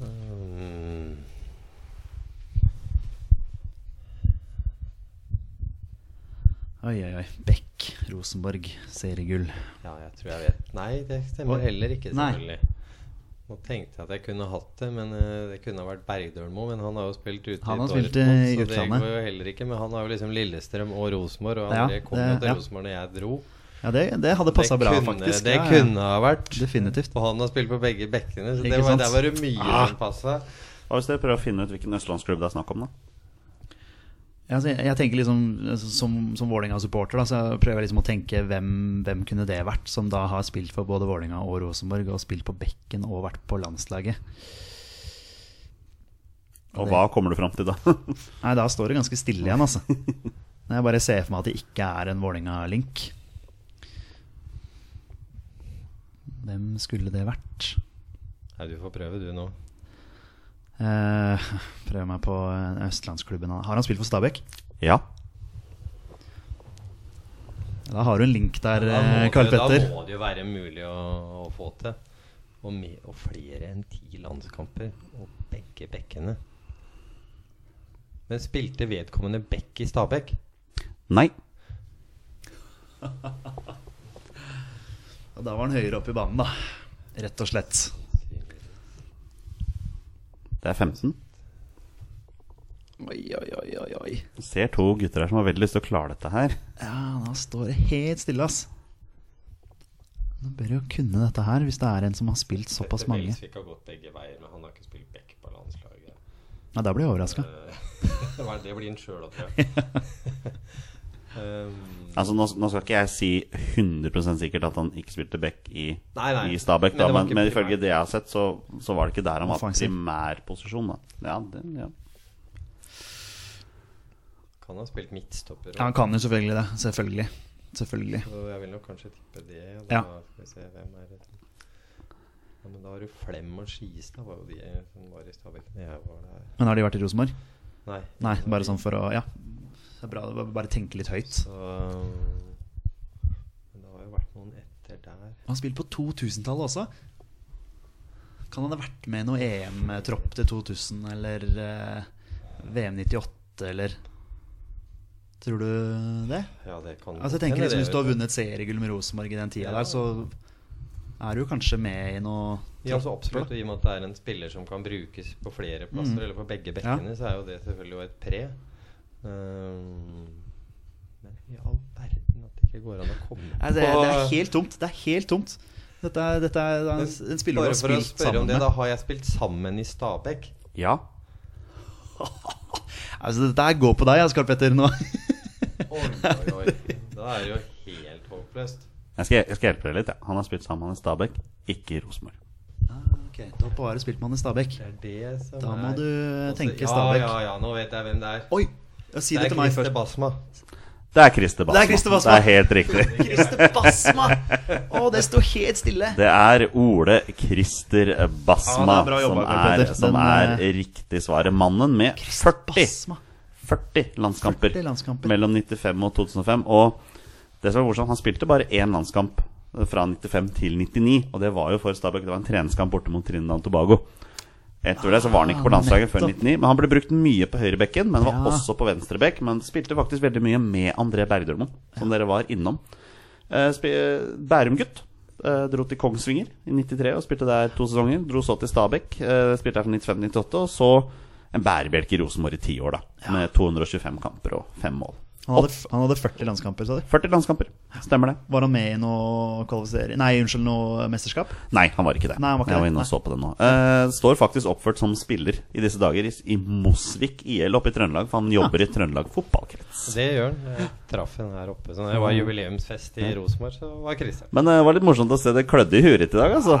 Mm. Oi, oi, oi. Beck, Rosenborg, seriegull. Ja, jeg tror jeg vet. Nei, det stemmer Oi. heller ikke, Nei. selvfølgelig. Nå tenkte jeg at jeg kunne hatt det, men eh, det kunne ha vært Bergdølmo. Men han har jo spilt ute Han har i Dortmund, eh, i så det går jo heller ikke. Men han har jo liksom Lillestrøm og Rosenborg, og Ja, André kom jo til ja. Rosenborg når jeg dro. Ja, det, det hadde passa bra, kunne, faktisk. Det ja, ja. kunne ha vært. Definitivt. Og han har spilt på begge bekkene, så det var, der var det mye Ah. som passa. Hvis dere prøver å finne ut hvilken østlandsklubb det er snakk om, da? Ja, altså, jeg, jeg tenker liksom Som, som Vålerenga-supporter så prøver jeg liksom å tenke hvem, hvem kunne det vært, som da har spilt for både Vålerenga og Rosenborg, og spilt på bekken og vært på landslaget. Og hva kommer du fram til da? Nei, da står det ganske stille igjen, altså. Når jeg bare ser for meg at det ikke er en Vålerenga-link. Hvem skulle det vært? Nei, du får prøve, du nå. Eh, prøver meg på eh, østlandsklubben. Har han spilt for Stabæk? ja. Da har du en link der, eh, Karl det, da må det jo være mulig å, å få til. Og, med, og flere enn ti landskamper. Og begge bekkene. Men spilte vedkommende bekk i Stabæk? Nei. Da var han høyere oppe i banen, da. Rett og slett. Det er 15. Oi, oi, oi, oi, oi. Jeg ser to gutter her som har veldig lyst til å klare dette her. Ja, da står det helt stille, ass. Nå bør jo kunne dette her, hvis det er en som har spilt såpass mange. Dette Belsvik har gått begge veier, men han har ikke spilt back på landslaget. Ja, Da blir jeg overraska. Det blir han sjøl tror jeg. um, Altså Nå, nå skal ikke jeg si 100 sikkert at han ikke spilte back i, Nei, nei. i Stabæk, Men da, men, men ifølge det jeg har sett, så, så var det ikke der han var primærposisjon. Da. Ja, det, ja. kan ha spilt midtstopper. Ja, han kan jo selvfølgelig det. Selvfølgelig. Selvfølgelig. Så jeg vil nok kanskje tippe det. Ja. Da skal vi se hvem er det ja, Men da har du Flem og Skistad, var jo de som var i Stabæk da jeg var der. Men har de vært i Rosenborg? Nei. Nei, bare sånn for å Ja. Det er bra å bare tenke litt høyt. Så Men det har jo vært noen etter der. Han spilte på 2000-tallet også. Kan han ha vært med i noe EM-tropp til 2000 eller eh, VM 98 eller Tror du det? Ja, det kan Altså jeg tenker liksom Hvis du har vunnet seriegull med Rosenborg i den tida Ja. der, så er du kanskje med i noe Ja, så absolutt. Og I og med at det er en spiller som kan brukes på flere plasser, Mm. eller på begge bekkene, så er jo det selvfølgelig et pre. Um, men i all verden at det ikke går an å komme Nei, det, det er helt tomt. Det er helt tomt. Dette er, dette er en, en spiller du Bare har for å spilt spørre om det, med. da har jeg spilt sammen i Stabæk. ja. Altså, dette her går på deg, Askarl Petter, nå. Oi, oi, oi. Da er det jo helt håpløst. Jeg skal, jeg skal hjelpe deg litt. Ja. Han har spilt sammen i Stabæk, ikke i Rosenborg. Ah, Da bare spilt man i Stabæk. Det er det som Da må er du tenke tenke ja, Stabæk. Ja, ja, nå vet jeg hvem det er. Oi! Ja, si det det er til meg først. Basma. Det er Christer Basma. Det er Christer Basma. Det er helt riktig. Christer Basma! Å, det står helt stille. Det er Ole Christer Basma Ja, er jobba, som, er, som Den, er eh, riktig svaret. Mannen med 40, 40 landskamper 40 landskamper. mellom 95 og 2005. Og det som var morsomt, han spilte bare én landskamp fra 95 til 99. Og det var jo for Stabæk. Det var en treningskamp borte mot Trinidad og Tobago. Etter det så var han ikke på landslaget før nettopp. 99. Men han ble brukt mye på høyrebekken, men var Ja. også på venstrebekk. Men spilte faktisk veldig mye med André Bergdølmoen, som dere var innom. Eh, Bærum-gutt. Eh, dro til Kongsvinger i 93 og spilte der to sesonger. Dro så til Stabæk. Eh, spilte der fra 95 til 98. Og så en bærebjelke i Rosenborg i ti år, da. Med 225 kamper og fem mål. Han hadde, han hadde 40 landskamper, sa du? 40 landskamper. Stemmer det? Var han med i noe kvalifisering Nei, unnskyld, noe mesterskap? Nei, han var ikke det. Nei, han var ikke jeg var inne og så på det nå. Uh, står faktisk oppført som spiller i disse dager i, i Mosvik IL oppe i Trøndelag, for han jobber i Trøndelag fotballkrets. Det gjør han. Jeg traff henne her oppe. Så når det var jubileumsfest i Rosenborg, så var Christian. Men uh, det var litt morsomt å se det klødde i huet ditt i dag, altså.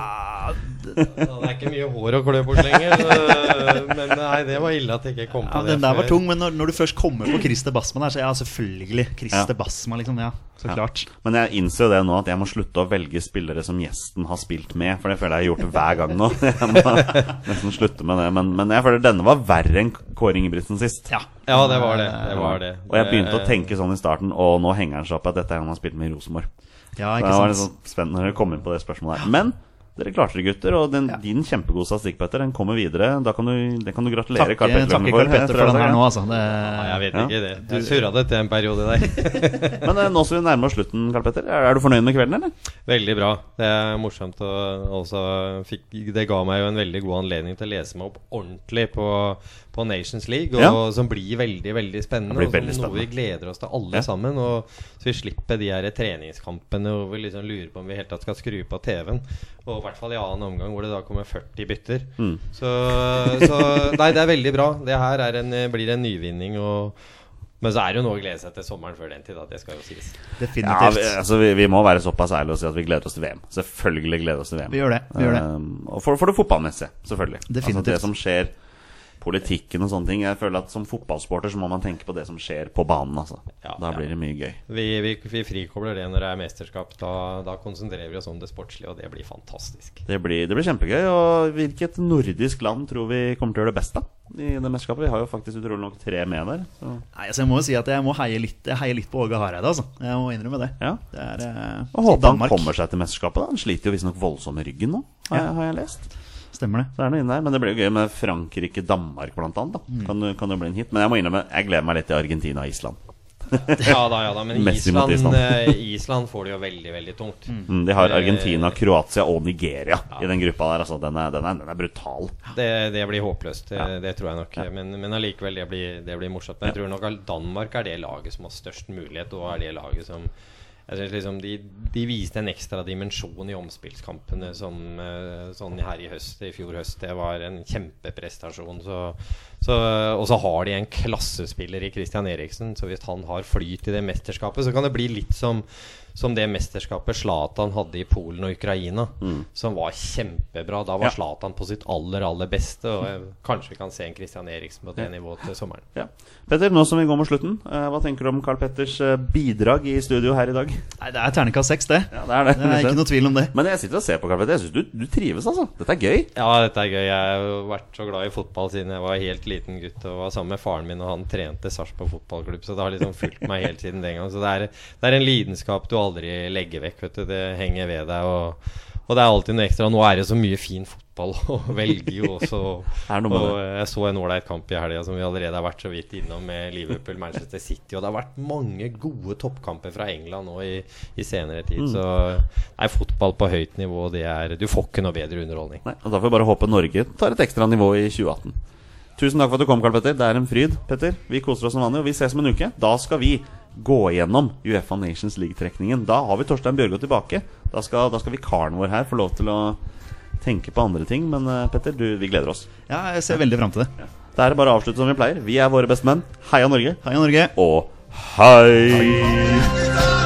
Det er ikke mye hår å klø bort lenger. Men nei, det var ille at jeg ikke kom på Ja, det. Den der var tung, men når, når du først kommer på Christer Bassmann her, så ja, selvfølgelig. Christer Ja. Basma, liksom. Ja, så Ja. klart. Men jeg innser jo det nå at jeg må slutte å velge spillere som gjesten har spilt med. For det føler jeg har gjort hver gang nå. Jeg må nesten slutte med det. Men, men jeg føler denne var verre enn Kåre Ingebrigtsen sist. Ja. Ja, det var det. Det var det. Og jeg begynte å tenke sånn i starten, og nå henger han seg opp i at dette er han har spilt med i Rosenborg. ja, ikke sant? Det var litt sånn spennende når dere kom inn på det spørsmålet her. Men dere klarte det, gutter. Og den, din kjempegode statistikk, Petter, den kommer videre. Da kan du, den kan du gratulere Carl Karl Petter Karl Petter for den her nå, altså. Det, Ja, jeg vet Ja. ikke det. Du surra det til en periode der. Men eh, nå som vi nærmer oss slutten, Karl Petter, er, er du fornøyd med kvelden, eller? Veldig bra. Det er morsomt. Og også fikk, det ga meg jo en veldig god anledning til å lese meg opp ordentlig på, på Nations League, og, Ja. som blir veldig veldig spennende. Blir veldig og som Noe vi gleder oss til alle Ja. sammen. Og, så vi slipper de her treningskampene og vi liksom lurer på om vi helt tatt skal skru på TV-en. Og i hvert fall i annen omgang hvor det da kommer 40 bytter. Mm. Så, så Nei, det er veldig bra. Det her er en, blir en nyvinning. Og, men så er det jo noe å glede seg til sommeren før den tid, da. Det skal jo sies. Ja, vi, altså, vi, vi må være såpass ærlige og si at vi gleder oss til VM. Selvfølgelig gleder oss til VM. Vi gjør det, vi gjør det. Um, og for, for det fotballmessige, selvfølgelig. Definitivt. Altså, det som skjer politikken og sånne ting. Jeg føler at Som fotballsporter så må man tenke på det som skjer på banen. Altså. Ja, da ja. blir det mye gøy. Vi, vi, vi frikobler det når det er mesterskap. Da, da konsentrerer vi oss om det sportslige, og det blir fantastisk. Det blir, det blir kjempegøy. Og hvilket nordisk land tror vi kommer til å gjøre det best da i det mesterskapet? Vi har jo faktisk utrolig nok tre med der. Så. Nei, altså jeg må jo si at jeg må heie litt, jeg heier litt på Åge Hareide, altså. Jeg må innrømme det. Ja. Det er eh, Og håper han kommer seg til mesterskapet. da Han sliter jo visstnok voldsomt med ryggen nå, har, jeg, har jeg lest. Stemmer det. Så er det noe inne der, Men det blir jo gøy med Frankrike-Danmark blant annet. Da. Kan, jo- kan det bli en hit. Men jeg må innrømme, jeg gleder meg litt til Argentina og Island. Ja da, ja da, men Island, Island. eh, Island får det jo veldig, veldig tungt. Mm, De har Argentina, Kroatia og Nigeria i den gruppa der. Altså, den, er, den, er, den er brutal. Det, det blir håpløst, det, det tror jeg nok. Men, men allikevel, det blir, det blir morsomt. Men jeg tror nok Danmark er det laget som har størst mulighet, og er det laget som liksom de, de viste en ekstra dimensjon i omspillskampene som, eh, sånn her i høst, i fjor høst. Det var en kjempeprestasjon. Så, så, og så har de en klassespiller i Christian Eriksen, så hvis han har flyt i det mesterskapet, så kan det bli litt som, som det mesterskapet Zlatan hadde i Polen og Ukraina, som var kjempebra. Da var Ja. På sitt aller, aller beste. Og kanskje vi kan se en Christian Eriksen på det nivået til sommeren. Ja. Petter, nå som vi går mot slutten, eh, hva tenker du om Carl Petters eh, bidrag i studio her i dag? Nei, det er terningkast seks, det. Ja, det er det. Det er ikke noe tvil om det. Men jeg sitter og ser på Carl Petter. Jeg syns du, du trives, altså. Dette er gøy. Ja, dette er gøy. Jeg har vært så glad i fotball siden jeg var helt liten gutt og var sammen med faren min, og han trente Sarpsborg fotballklubb, så det har liksom fulgt meg helt siden den gang. Så det er, det er en lidenskap du aldri legger vekk, vet du. Det henger ved deg, og, og det er alltid noe ekstra. Nå er det så mye fin fotball å velge jo også. Og jeg så en ålreit kamp i helga som vi allerede har vært så vidt innom, med Liverpool, Manchester City, og det har vært mange gode toppkamper fra England nå i, i senere tid. Mm. Så nei, fotball på høyt nivå, det er Du får ikke noe bedre underholdning. Nei, og Da får vi bare håpe Norge tar et ekstra nivå i 2018. Tusen takk for at du kom, Carl Petter. Det er en fryd. Petter, Vi koser oss som vanlig, og vi ses om en uke. Da skal vi gå gjennom Uefa Nations League-trekningen. Da har vi Torstein Bjørgo tilbake. Da skal, da skal vikaren vår her få lov til å tenke på andre ting. Men eh, Petter, du, vi gleder oss. Ja, jeg ser veldig fram til det. Da er det bare å avslutte som vi pleier. Vi er våre beste menn. Heia Norge. Heia Norge. Og hei! Hei!